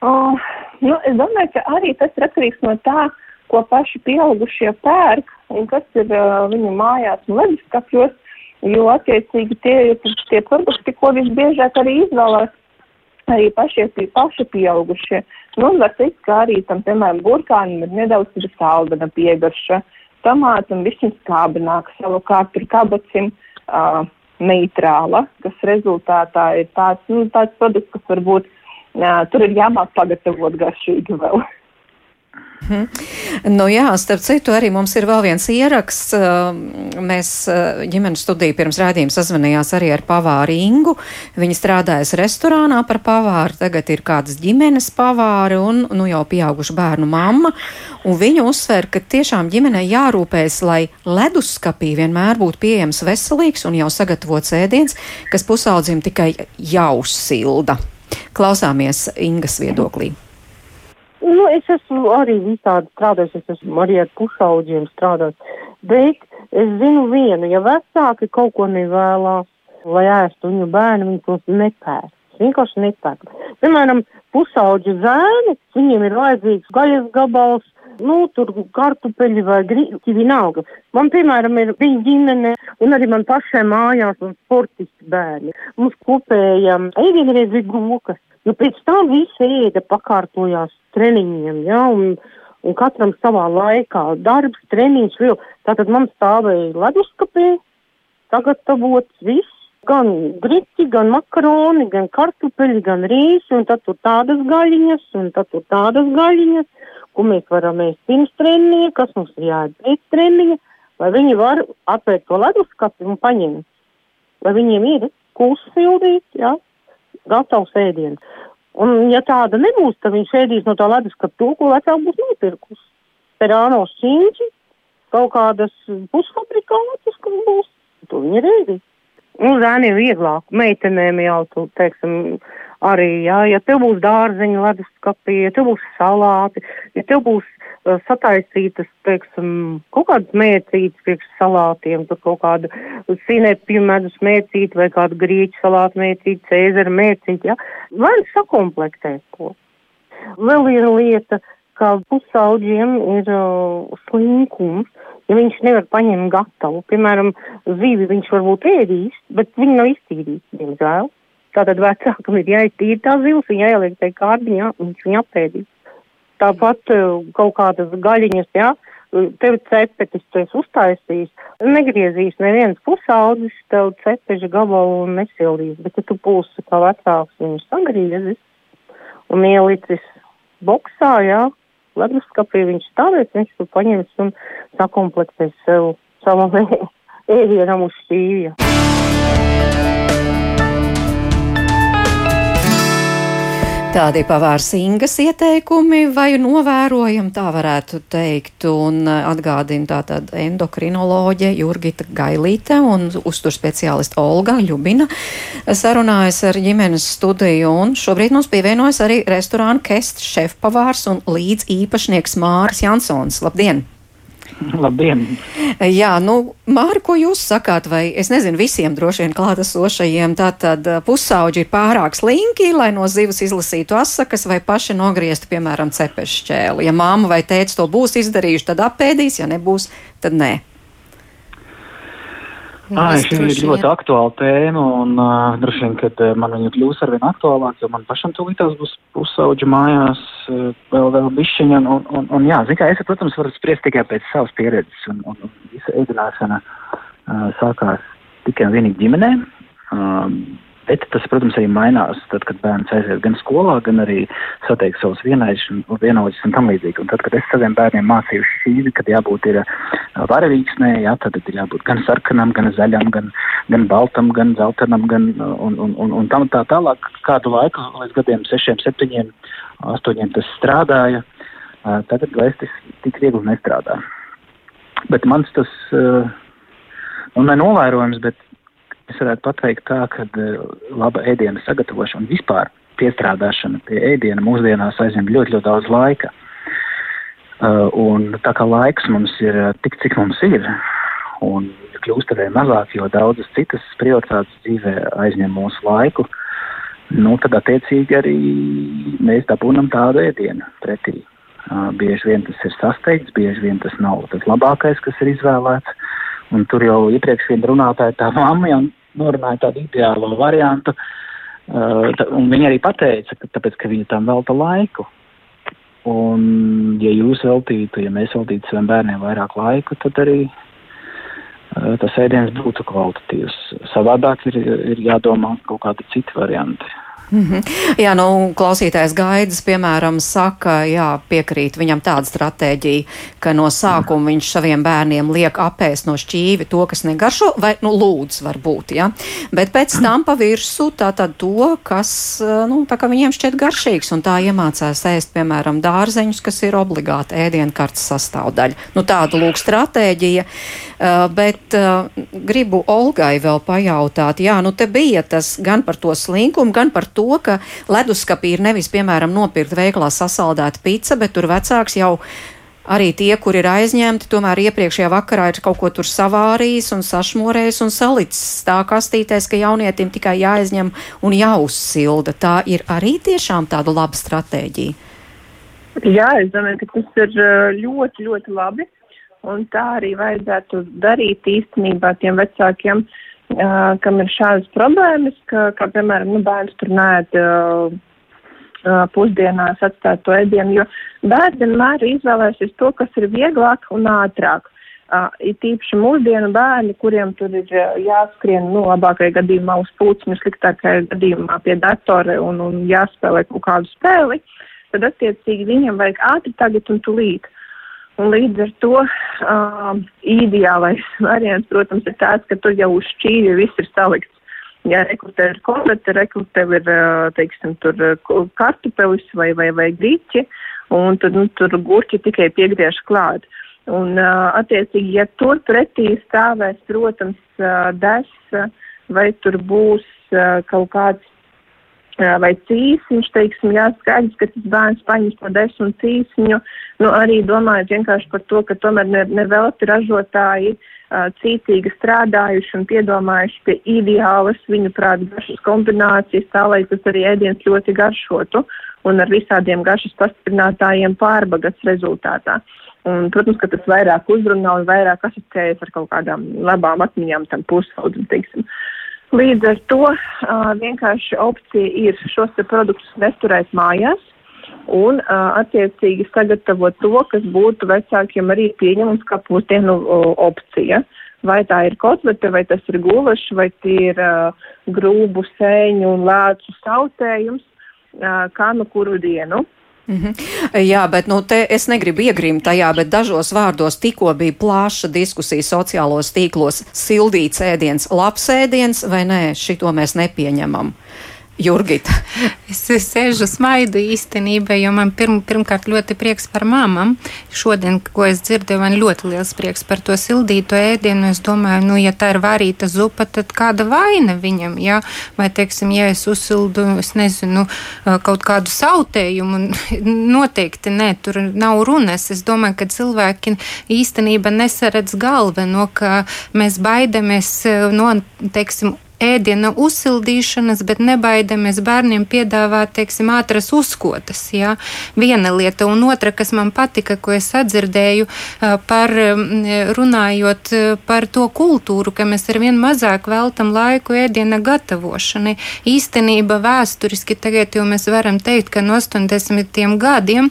uh, nu, es domāju, ka arī tas ir atkarīgs no tā, ko paši pieaugušie pērk un kas ir uh, viņu mājās un leduskapjos, jo attiecīgi tie ir tie produkti, ko visbiežāk arī izvēlās arī pašie paši pieaugušie. Nu, var teikt, ka arī tam, piemēram, burkānam ir nedaudz ir saldana piegarša, tomātam višķiņ skābenāk, savukārt tur kabacim uh, neitrāla, kas rezultātā ir tāds, nu, tāds produkts, kas varbūt uh, tur ir jāmāk pagatavot garšīgi vēl. Hmm. Nu jā, starp citu, arī mums ir vēl viens ieraksts. Mēs ģimenes studiju pirms rādījuma sazvanījās arī ar pavāru Ingu. Viņa strādājas restorānā par pavāru, tagad ir kādas ģimenes pavāri un nu jau pieauguša bērnu mamma. Un viņa uzsver, ka tiešām ģimenei jārūpējas, lai leduskapī vienmēr būtu pieejams veselīgs un jau sagatavots ēdiens, kas pusaudzim tikai jau silda. Klausāmies Ingas viedoklī. Nu, es esmu arī visādi strādājis, es esmu arī ar pusauģiem strādājis, bet es zinu vienu, ja vecāki kaut ko nevēlās, lai ēstu viņu bērnu, viņi tos nepērk. Vienkārši nepērk. Piemēram, pusauģu zēni, viņiem ir vajadzīgs gaļas gabals, nu, tur kartupeļi vai grīķi, vienalga. Man, piemēram, ir viņa ģimene, un arī man pašai mājās un sportisti bērni. Mums kopējam, ēdienreiz ir gokas. Nu, pēc tam visi ēda pakārtojās treniņiem, ja, un, un katram savā laikā darbs, treniņš, vēl. Tātad man stāvēja leduskapī, sagatavots viss, gan griķi, gan makaroni, gan kartupeļi, gan rīsi, un tad tur tādas gaļiņas, un tad tur tādas gaļiņas, ko mēs varam ēst pirms treniņa, kas mums ir jāēd pēc treniņa, lai viņi var atvērt to leduskapi un paņemt. Lai viņiem ir kūsu sildīt, jā, gatavs ēdiens. Un, ja tāda nebūs, tad viņš ēdīs no tā leduskapa to, ko vecāk būs nopirkus. Perāno šķīņķi, kaut kādas pusfabrikātus, kas būs, to viņi ir ēdīs. Nu, zēniem vieglāk, meitenēm jau, tu, teiksim, arī, jā, ja tev būs dārzeņa leduskapī, ja tev būs salāti, ja tev būs uh, sataisītas, teiksim, kaut kādas mērcītas priekš salātiem, tur kaut kāda sinepju medus mērcīta vai kāda grieķu salāta mērcīta, cēzara mērcīta, jā, vai sakomplektēt ko. Vēl viena lieta, ka pusauģiem ir uh, slinkums, ja viņš nevar paņemt gatavu. Piemēram, zīvi viņš varbūt ēdīs, bet viņi nav iztīrīti, diemžēl. Tātad vecākam ir jāiztīra tā zivs, viņa jāieliek tajā kārbiņā, viņš viņu apēdīs. Tāpat uh, kaut kādas gaļiņas, jā, tev cepetis, tu esi uztaisījis, negriezīs neviens pusaudzis, tev cepeža gabalu nesildīs, bet ja tu pūsi kā vecāks, viņu sagriezis un ielicis boksā, jā, leduskapī viņš stāvēs, viņš tur paņems un sakomplektēs sev savam <laughs> ēdienam uz šķīvja. Tādi pavārs Ingas ieteikumi vai novērojam, tā varētu teikt, un atgādina tātad endokrinoloģe Jurgita Gailīte un uztur speciālista Olga Ļubina sarunājas ar ģimenes studiju, un šobrīd mums pievienojas arī restorāna Kest šefpavārs un līdz īpašnieks Māris Jansons. Labdien! Labdien! Jā, nu, Māri, ko jūs sakāt, vai es nezinu, visiem droši vien klātesošajiem, tātad pusauģi ir pārāk slinki, lai no zivs izlasītu asakas vai paši nogrieztu, piemēram, cepešu šķēli. Ja māma vai tēts to būs izdarījuši, tad apēdīs, ja nebūs, tad nē. Ah, šī ir ļoti aktuāla tēma, un uh, droši vien, kad uh, man viņa kļūs arvien aktuālāk, jo man pašam tūlītās būs pusauģa mājās uh, vēl, vēl bišķiņa, un, un, un, un jā, zin kā, es, protams, varu spriest tikai pēc savas pieredzes, un, un, un visa ēdināšana uh, sākās tikai un vienīgi ģimenē. Um, Bet tas, protams, arī mainās, tad, kad bērns aiziet gan skolā, gan arī satiek savus vienaudžus un tam līdzīgi. Un tad, kad es saviem bērniem mācīju šķīvi, kad jābūt ir varavīksnē, jā, tad ir jābūt gan sarkanam, gan zaļam, gan, gan baltam, gan zeltainam, gan un, un, un, un tam tā tālāk. Kādu laiku, līdz gadiem sešiem, septiņiem, astoņiem tas strādāja, tagad vairs tas tik viegli nestrādā. Bet mans tas, nu, nenovērojams, bet Es varētu pateikt tā, ka uh, laba ēdiena sagatavošana un vispār piestrādāšana pie ēdiena mūsdienās aizņem ļoti, ļoti daudz laika. Uh, un tā kā laiks mums ir uh, tik, cik mums ir, un kļūst arvien mazāk, jo daudzas citas prioritātes dzīvē aizņem mūsu laiku, nu, tad attiecīgi arī mēs dabūnam tādu ēdienu pretī. Uh, bieži vien tas ir sasteigts, bieži vien tas nav tas labākais, kas ir izvēlēts. Un tur jau iepriekš viena runātāja tā mamma jau norunāja tādu ideālo variantu. Uh, un viņa arī pateica, ka tāpēc, ka viņa tam velta laiku. Un, ja jūs veltītu, ja mēs veltītu saviem bērniem vairāk laiku, tad arī uh, tas ēdiens būtu kvalitatīvs. Savādāk ir, ir jādomā kaut kādi citi varianti. Mm -hmm. Jā, nu, klausītājs Gaidis, piemēram, saka, jā, piekrīt viņam tāda stratēģija, ka no sākuma viņš saviem bērniem liek apēst no šķīvi to, kas negaršo, vai, nu, lūdzu, varbūt, jā, bet pēc tam pa virsu tātad to, kas, nu, tā kā viņiem šķiet garšīgs, un tā iemācās ēst, piemēram, dārzeņus, kas ir obligāti ēdienkartes sastāvdaļa. Nu, tāda lūk stratēģija, uh, bet uh, gribu Olgai vēl pajautāt, jā, nu, te bija tas gan par to slinkumu, gan par to, to, ka leduskapī ir nevis, piemēram, nopirkt veiklā sasaldēta pica, bet tur vecāks jau arī tie, kur ir aizņemti, tomēr iepriekšējā vakarā ir kaut ko tur savārījis un sašmorējis un salicis tā kastītēs, ka jaunietim tikai jāaizņem un jāuzsilda. Tā ir arī tiešām tāda laba stratēģija. Jā, es domāju, ka tas ir ļoti, ļoti labi. Un tā arī vajadzētu darīt īstenībā tiem vecākiem, uh, kam ir šādas problēmas, ka, kā piemēram, nu, bērns tur nēd uh, pusdienās atstāt to ēdienu, jo bērni vienmēr izvēlēsies to, kas ir vieglāk un ātrāk. Uh, ir tīpaši mūsdienu bērni, kuriem tur ir uh, jāskrien, nu, labākajā gadījumā uz pulcņu, sliktākajā gadījumā pie datora un, un jāspēlē kaut kādu spēli, tad attiecīgi viņam vajag ātri tagad un tulīt. Un līdz ar to uh, ideālais variants, protams, ir tāds, ka tur jau uz šķīvi viss ir salikts ja rekrutē ir komplekta, rekrutē ir, teiksim, tur kartupelis vai, vai, vai grīķi, un tad, nu, tur gurķi tikai piegriež klāt. Un, attiecīgi, ja tur pretī stāvēs, protams, des, vai tur būs kaut kāds vai cīsiņš, teiksim, jāskaidrs, ka tas bērns paņems to desmit cīsiņu, nu, arī domājot vienkārši par to, ka tomēr ne, ne velti ražotāji uh, cītīgi strādājuši un piedomājuši pie ideālas, viņu prāt, garšas kombinācijas, tā lai tas arī ēdiens ļoti garšotu un ar visādiem garšas pastiprinātājiem pārbagats rezultātā. Un, protams, ka tas vairāk uzrunā un vairāk asociējas ar kaut kādām labām atmiņām tam pusaudzim, teiksim. Līdz ar to uh, vienkārši opcija ir šos produktus nesturēt mājās, un uh, attiecīgi sagatavot to, kas būtu vecākiem arī pieņemams kā pusdienu uh, opcija. Vai tā ir kotlete, vai tas ir gulašs, vai tie ir uh, grūbu sēņu un lēcu sautējums, uh, kā nu kuru dienu. Mm -hmm. Jā, bet nu, es negribu iegrimt tajā, bet dažos vārdos tikko bija plaša diskusija sociālos tīklos. Sildīts ēdiens, labs ēdiens vai nē, šito mēs nepieņemam. Jurgita? Es, sēžu smaidu īstenībā, jo man pirm, pirmkārt ļoti prieks par mamam. Šodien, ko es dzirdēju, man ļoti liels prieks par to sildīto ēdienu. Es domāju, nu, ja tā ir varīta zupa, tad kāda vaina viņam, jā? Vai, teiksim, ja es uzsildu, es nezinu, kaut kādu sautējumu, <laughs> noteikti nē, tur nav runas. Es domāju, ka cilvēki īstenībā nesaredz galveno, ka mēs baidamies no, teiksim, ēdiena uzsildīšanas, bet nebaidamies bērniem piedāvāt, teiksim, ātras uzkotas. Jā. Viena lieta, un otra, kas man patika, ko es atdzirdēju par runājot par to kultūru, ka mēs arvien mazāk veltam laiku ēdiena gatavošanai. Īstenība vēsturiski tagad jau mēs varam teikt, ka no 80. gadiem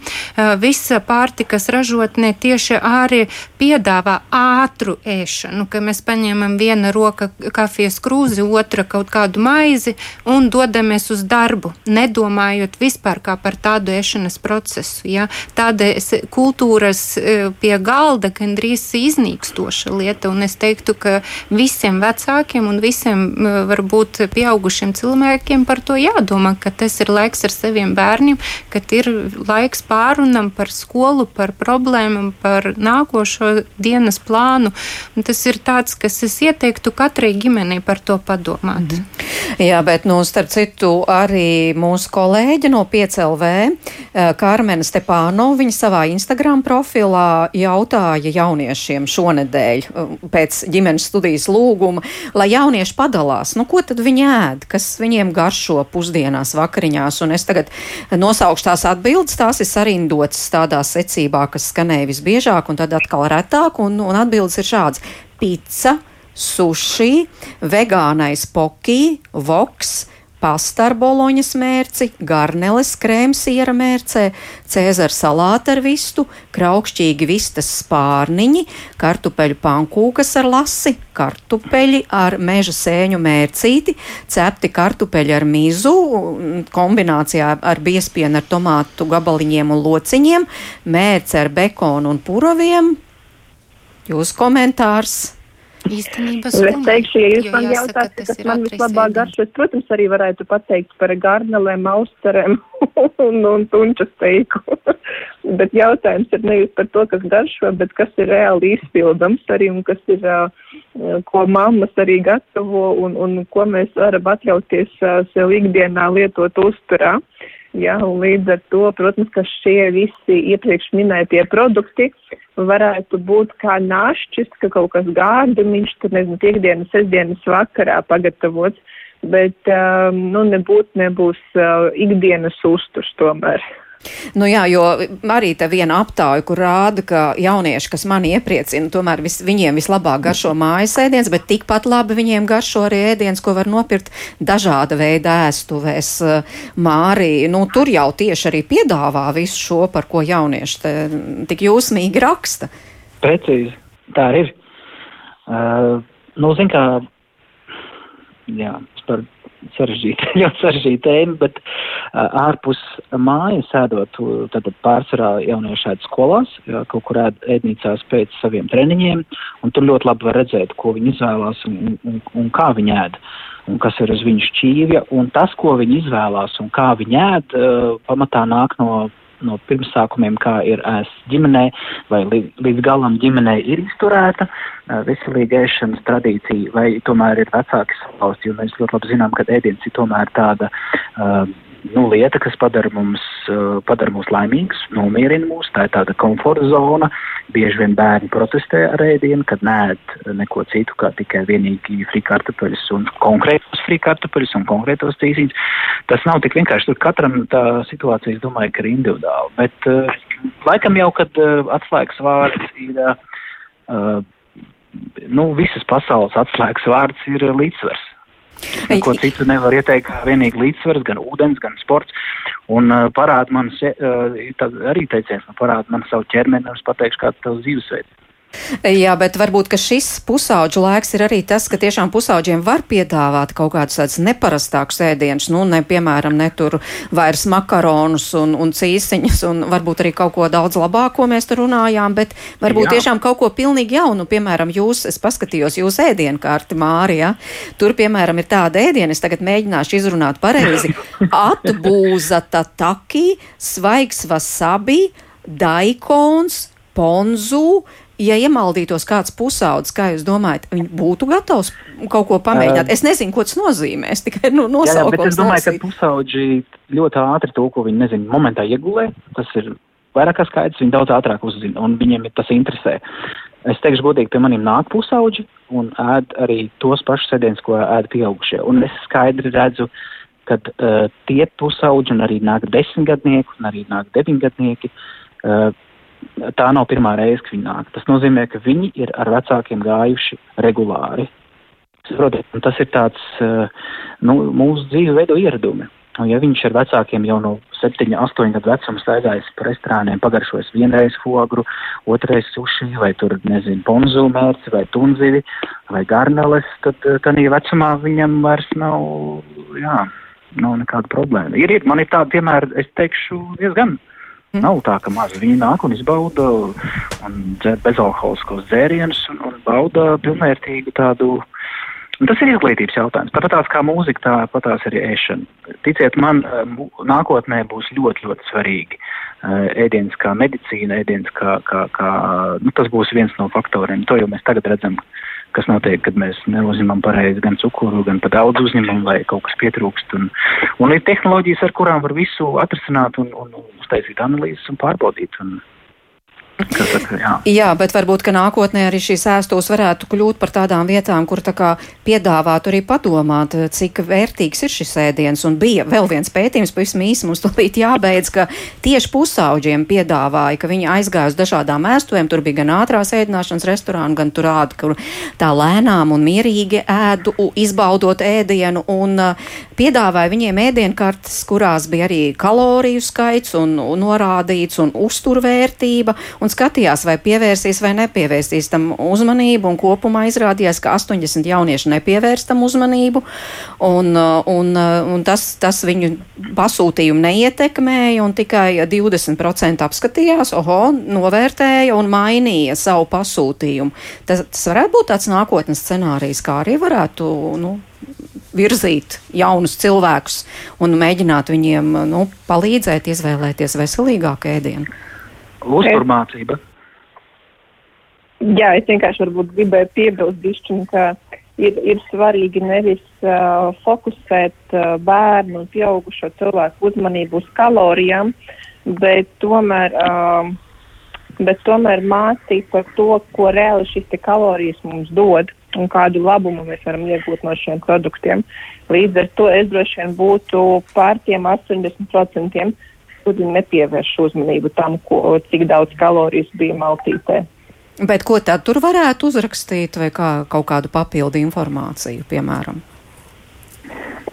visa pārtikas ražotne tieši arī piedāvā ātru ēšanu, ka mēs paņemam viena roka kafijas krūzi, otra kaut kādu maizi un dodamies uz darbu, nedomājot vispār par tādu ēšanas procesu. Ja? Tāda kultūras e, pie galda gandrīz iznīkstoša lieta, un es teiktu, ka visiem vecākiem un visiem e, varbūt pieaugušiem cilvēkiem par to jādomā, ka tas ir laiks ar saviem bērniem, ka ir laiks pārunam par skolu, par problēmām, par nākošo dienas plānu. Un tas ir tāds, kas es ieteiktu katrai ģimenei par to padomāt padomāt. Mm -hmm. Jā, bet, nu, starp citu, arī mūsu kolēģi no 5LV, eh, Kārmena Stepāno, viņa savā Instagram profilā jautāja jauniešiem šonedēļ eh, pēc ģimenes studijas lūguma, lai jaunieši padalās, nu, ko tad viņi ēd, kas viņiem garšo pusdienās, vakariņās, un es tagad nosaukšu tās atbildes, tās ir sarindotas tādā secībā, kas skanēja visbiežāk, un tad atkal retāk, un, un atbildes ir šāds. Pizza, sushi, vegānais pokī, voks, pastarboloņas mērci, garneles krēmsiera mērcē, cēzara salāta ar vistu, kraukšķīgi vistas spārniņi, kartupeļu pankūkas ar lasi, kartupeļi ar meža sēņu mērcīti, cepti kartupeļi ar mizu, kombinācijā ar biespienu ar tomātu gabaliņiem un lociņiem, mērce ar bekonu un puraviem. Jūsu komentārs? Īstenībā es teikšu, ja jūs man jautājat, kas, kas man vislabāk garšo, es, protams, arī varētu pateikt par garnelēm, austerēm <laughs> un, un tunča steiku. <laughs> bet jautājums ir nevis par to, kas garšo, bet kas ir reāli izpildams arī un kas ir, uh, ko mammas arī gatavo un, un ko mēs varam atļauties uh, sev ikdienā lietot uzturā. Ja, līdz ar to, protams, ka šie visi iepriekš minētie produkti varētu būt kā našķis, ka kaut kas gārdumiņš, tur nezinu, piekdienas, sestdienas vakarā pagatavots, bet um, nu, nebūtu nebūs uh, ikdienas uzturs tomēr. Nu jā, jo arī te viena aptāja, kur rāda, ka jaunieši, kas mani iepriecina, tomēr vis, viņiem vislabāk garšo mājas ēdiens, bet tikpat labi viņiem garšo arī ēdiens, ko var nopirkt dažāda veida ēstuvēs. Māri, nu tur jau tieši arī piedāvā visu šo, par ko jaunieši te tik jūsmīgi raksta. Precīzi, tā ir. Uh, nu, zin kā, jā, par sarežģīta, <laughs> ļoti sarežģīta tēma, bet ārpus mājas ēdot, tad pārsvarā jaunieši ēd skolās, kaut kur ēd ēdnīcās pēc saviem treniņiem, un tur ļoti labi var redzēt, ko viņi izvēlās un, un, un kā viņi ēd, un kas ir uz viņu šķīvja, un tas, ko viņi izvēlās un kā viņi ēd, pamatā nāk no no pirmsākumiem, kā ir ēst ģimenē, vai līdz galam ģimenē ir izturēta veselīga ēšanas tradīcija, vai tomēr ir vecāki salauzti, jo mēs ļoti labi zinām, ka ēdiens ir tomēr tāda uh, nu, lieta, kas padara mums, padara mūs laimīgus, nomierina mūs. Tā ir tāda komforta zona. Bieži vien bērni protestē ar ēdienu, kad nēd neko citu, kā tikai vienīgi frikartupeļus un konkrētos frikartupeļus un konkrētos tīsīņus. Tas nav tik vienkārši. Tur katram tā situācija, es domāju, ka ir individuāla. Bet uh, laikam jau, kad uh, atslēgas vārds ir. Uh, nu, visas pasaules atslēgas vārds ir līdzsvars. Neko citu nevar ieteikt, kā vienīgi līdzsvars, gan ūdens, gan sports. Un uh, parāda man, uh, arī teiciens, nu, parāda man savu ķermeni, es pateikšu, kāds tavs dzīvesveids. Jā, bet varbūt šis pusauģu laiks ir arī tas, ka tiešām pusauģiem var piedāvāt kaut kādus tādus neparastākus ēdienus, nu, ne, piemēram, ne tur vairs makaronus un, un cīsiņus, un varbūt arī kaut ko daudz labāko mēs tur runājām, bet varbūt Jā. tiešām kaut ko pilnīgi jaunu, piemēram, jūs, es paskatījos jūs ēdienkārti, Mārija, tur, piemēram, ir tāda ēdiena, es tagad mēģināšu izrunāt pareizi, atbūza tataki, svaigs wasabi, daikons, ponzu, ja iemaldītos kāds pusaudzis, kā jūs domājat, viņš būtu gatavs kaut ko pamēģināt? Es nezinu, ko tas nozīmē. Es tikai nu, nosaucu. Jā, jā, es domāju, nosīt. ka pusauģi ļoti ātri to, ko viņi nezina, momentā iegulē. Tas ir vairāk kā skaidrs, viņi daudz ātrāk uzzina, un viņiem tas interesē. Es teikšu godīgi, pie maniem nāk pusauģi un ēd arī tos pašus sēdienus, ko ēd pieaugušie. Un es skaidri redzu, ka uh, tie pusauģi un arī nāk desmitgadnieki un arī nāk deviņgadnieki. Uh, tā nav pirmā reize, kad viņi nāk. Tas nozīmē, ka viņi ir ar vecākiem gājuši regulāri. Saprotiet, tas ir tāds eh, nu, mūsu dzīve veido ieradumi. Un, ja viņš ar vecākiem jau no 7, 8 gadu vecuma staigājas pa restorāniem, pagaršojas vienreiz fogru, otrreiz suši, vai tur, nezinu, ponzu mērci, vai tunzivi, vai garneles, tad eh, tādā vecumā viņam vairs nav, jā, nav nekāda problēma. Ir, ir, man ir tāda, piemēram, es teikšu, diezgan Mm. Nav tā, ka mazi viņi nāk un izbauda bezalkoholiskos dzērienus un, un bauda pilnvērtīgu tādu. Un tas ir izglītības jautājums. Tāpat kā mūzika, tāpat tās arī ēšana. Ticiet man, nākotnē būs ļoti, ļoti svarīgi. Ēdiens kā medicīna, ēdiens kā, kā, kā nu, tas būs viens no faktoriem. To jau mēs tagad redzam, kas notiek, kad mēs neuzņemam pareizi gan cukuru, gan pat daudz uzņemam, vai kaut kas pietrūkst. Un, un ir tehnoloģijas, ar kurām var visu atrisināt un, un uztaisīt analīzes un pārbaudīt. Un, Saka, jā. jā, bet varbūt, ka nākotnē arī šīs ēstos varētu kļūt par tādām vietām, kur tā kā piedāvātu arī padomāt, cik vērtīgs ir šis ēdiens. Un bija vēl viens pētījums, pavisam īsi mums tūlīt jābeidz, ka tieši pusauģiem piedāvāja, ka viņi aizgāja uz dažādām ēstuvēm, tur bija gan ātrās ēdināšanas restorāni, gan tur ādi, kur tā lēnām un mierīgi ēdu, izbaudot ēdienu, un uh, piedāvāja viņiem ēdienkartes, kurās bija arī kaloriju skaits un, un norādīts un uzturvērtība. Un un skatījās, vai pievērsīs vai nepievērsīs tam uzmanību, kopumā izrādījās, ka 80 jaunieši nepievērst tam uzmanību, un, un, un tas, tas viņu pasūtījumu neietekmēja, un tikai 20% apskatījās, oho, novērtēja un mainīja savu pasūtījumu. Tas, tas varētu būt tāds nākotnes scenārijs, kā arī varētu nu, virzīt jaunus cilvēkus un mēģināt viņiem nu, palīdzēt izvēlēties veselīgāku ēdienu? Uzturmācība. Jā, es vienkārši gribēju piebilst, bišķiņ, ka ir, ir svarīgi nevis uh, fokusēt uh, bērnu un pieaugušo cilvēku uzmanību uz kalorijām, bet tomēr, uh, bet tomēr mācīt par to, ko reāli šīs kalorijas mums dod un kādu labumu mēs varam iegūt no šiem produktiem. Līdz ar to es droši vien būtu pār tiem 80%, kuri nepievērš uzmanību tam, ko, cik daudz kalorijas bija maltītē. Bet ko tad tur varētu uzrakstīt vai kā, kaut kādu papildu informāciju, piemēram?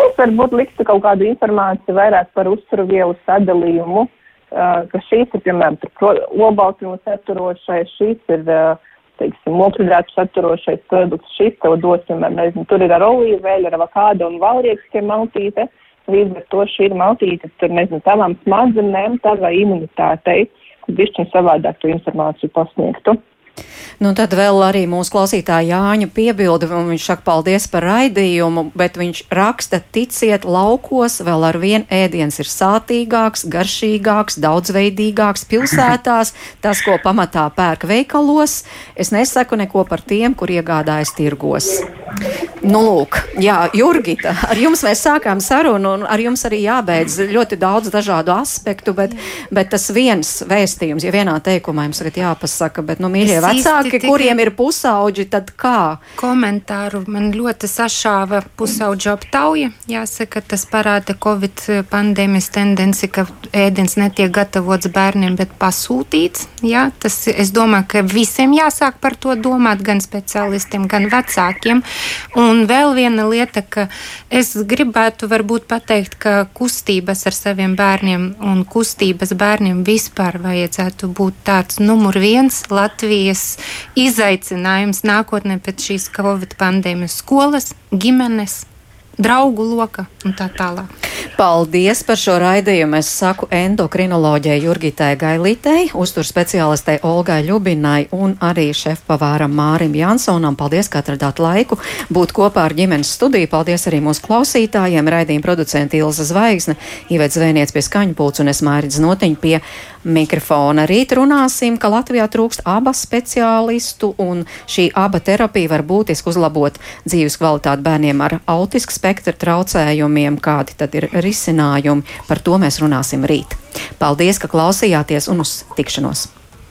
Es varbūt liktu kaut kādu informāciju vairāk par uzturvielu sadalījumu, uh, ka šīs ir, piemēram, olbaltumu saturošais, šīs ir uh, teiksim, ogļhidrātu saturošais produkts, šis tev dos, piemēram, nezinu, tur ir ar olīveļu, ar avokādu un valriekskiem maltīte. Līdz ar to šī ir maltīte, tur, nezinu, tavām smadzenēm, tavai imunitātei, bišķiņ savādāk to informāciju pasniegtu. Nu, tad vēl arī mūsu klausītāja Jāņa piebilda, un viņš saka paldies par raidījumu, bet viņš raksta, ticiet, laukos vēl ar vien ēdiens ir sātīgāks, garšīgāks, daudzveidīgāks <laughs> pilsētās, tas, ko pamatā pērk veikalos. Es nesaku neko par tiem, kur iegādājas tirgos. Nu, lūk, jā, Jurgita, ar jums mēs sākām sarunu, un ar jums arī jābeidz ļoti daudz dažādu aspektu, bet, bet tas viens vēstījums, ja vienā teikumā jums tagad jāpasaka, bet, nu, mīļie vecāki, kuriem ir pusauģi, tad kā? Komentāru man ļoti sašāva pusauģu aptauja. Jāsaka, tas parāda Covid pandēmijas tendenci, ka ēdiens netiek gatavots bērniem, bet pasūtīts. Jā, tas, es domāju, ka visiem jāsāk par to domāt, gan speciālistiem, gan vecākiem. Un vēl viena lieta, ka es gribētu varbūt pateikt, ka kustības ar saviem bērniem un kustības bērniem vispār vajadzētu būt tāds numur viens Latvijas izaicinājums nākotnē pēc šīs Covid pandēmijas skolas, ģimenes, draugu loka un tā tālāk. Paldies par šo raidījumu. Es saku endokrinoloģijai Jurgitai Gailītei, uztur speciālistei Olgai Ļubinai un arī šefpavāram Mārim Jansonam. Paldies, ka atradāt laiku būt kopā ar ģimenes studiju. Paldies arī mūsu klausītājiem, raidījuma producenti Ilza Zvaigzne, Ivets Zvēniec pie skaņu pults un es Mārits Notiņu pie mikrofona. Rīt runāsim, ka Latvijā trūkst abas speciālistu un šī aba terapija var būtiski uzlabot dzīves kvalitāti bērniem ar autisku spektra traucējumiem, kādi tad ir risinājumi. Par to mēs runāsim rīt. Paldies, ka klausījāties un uz tikšanos!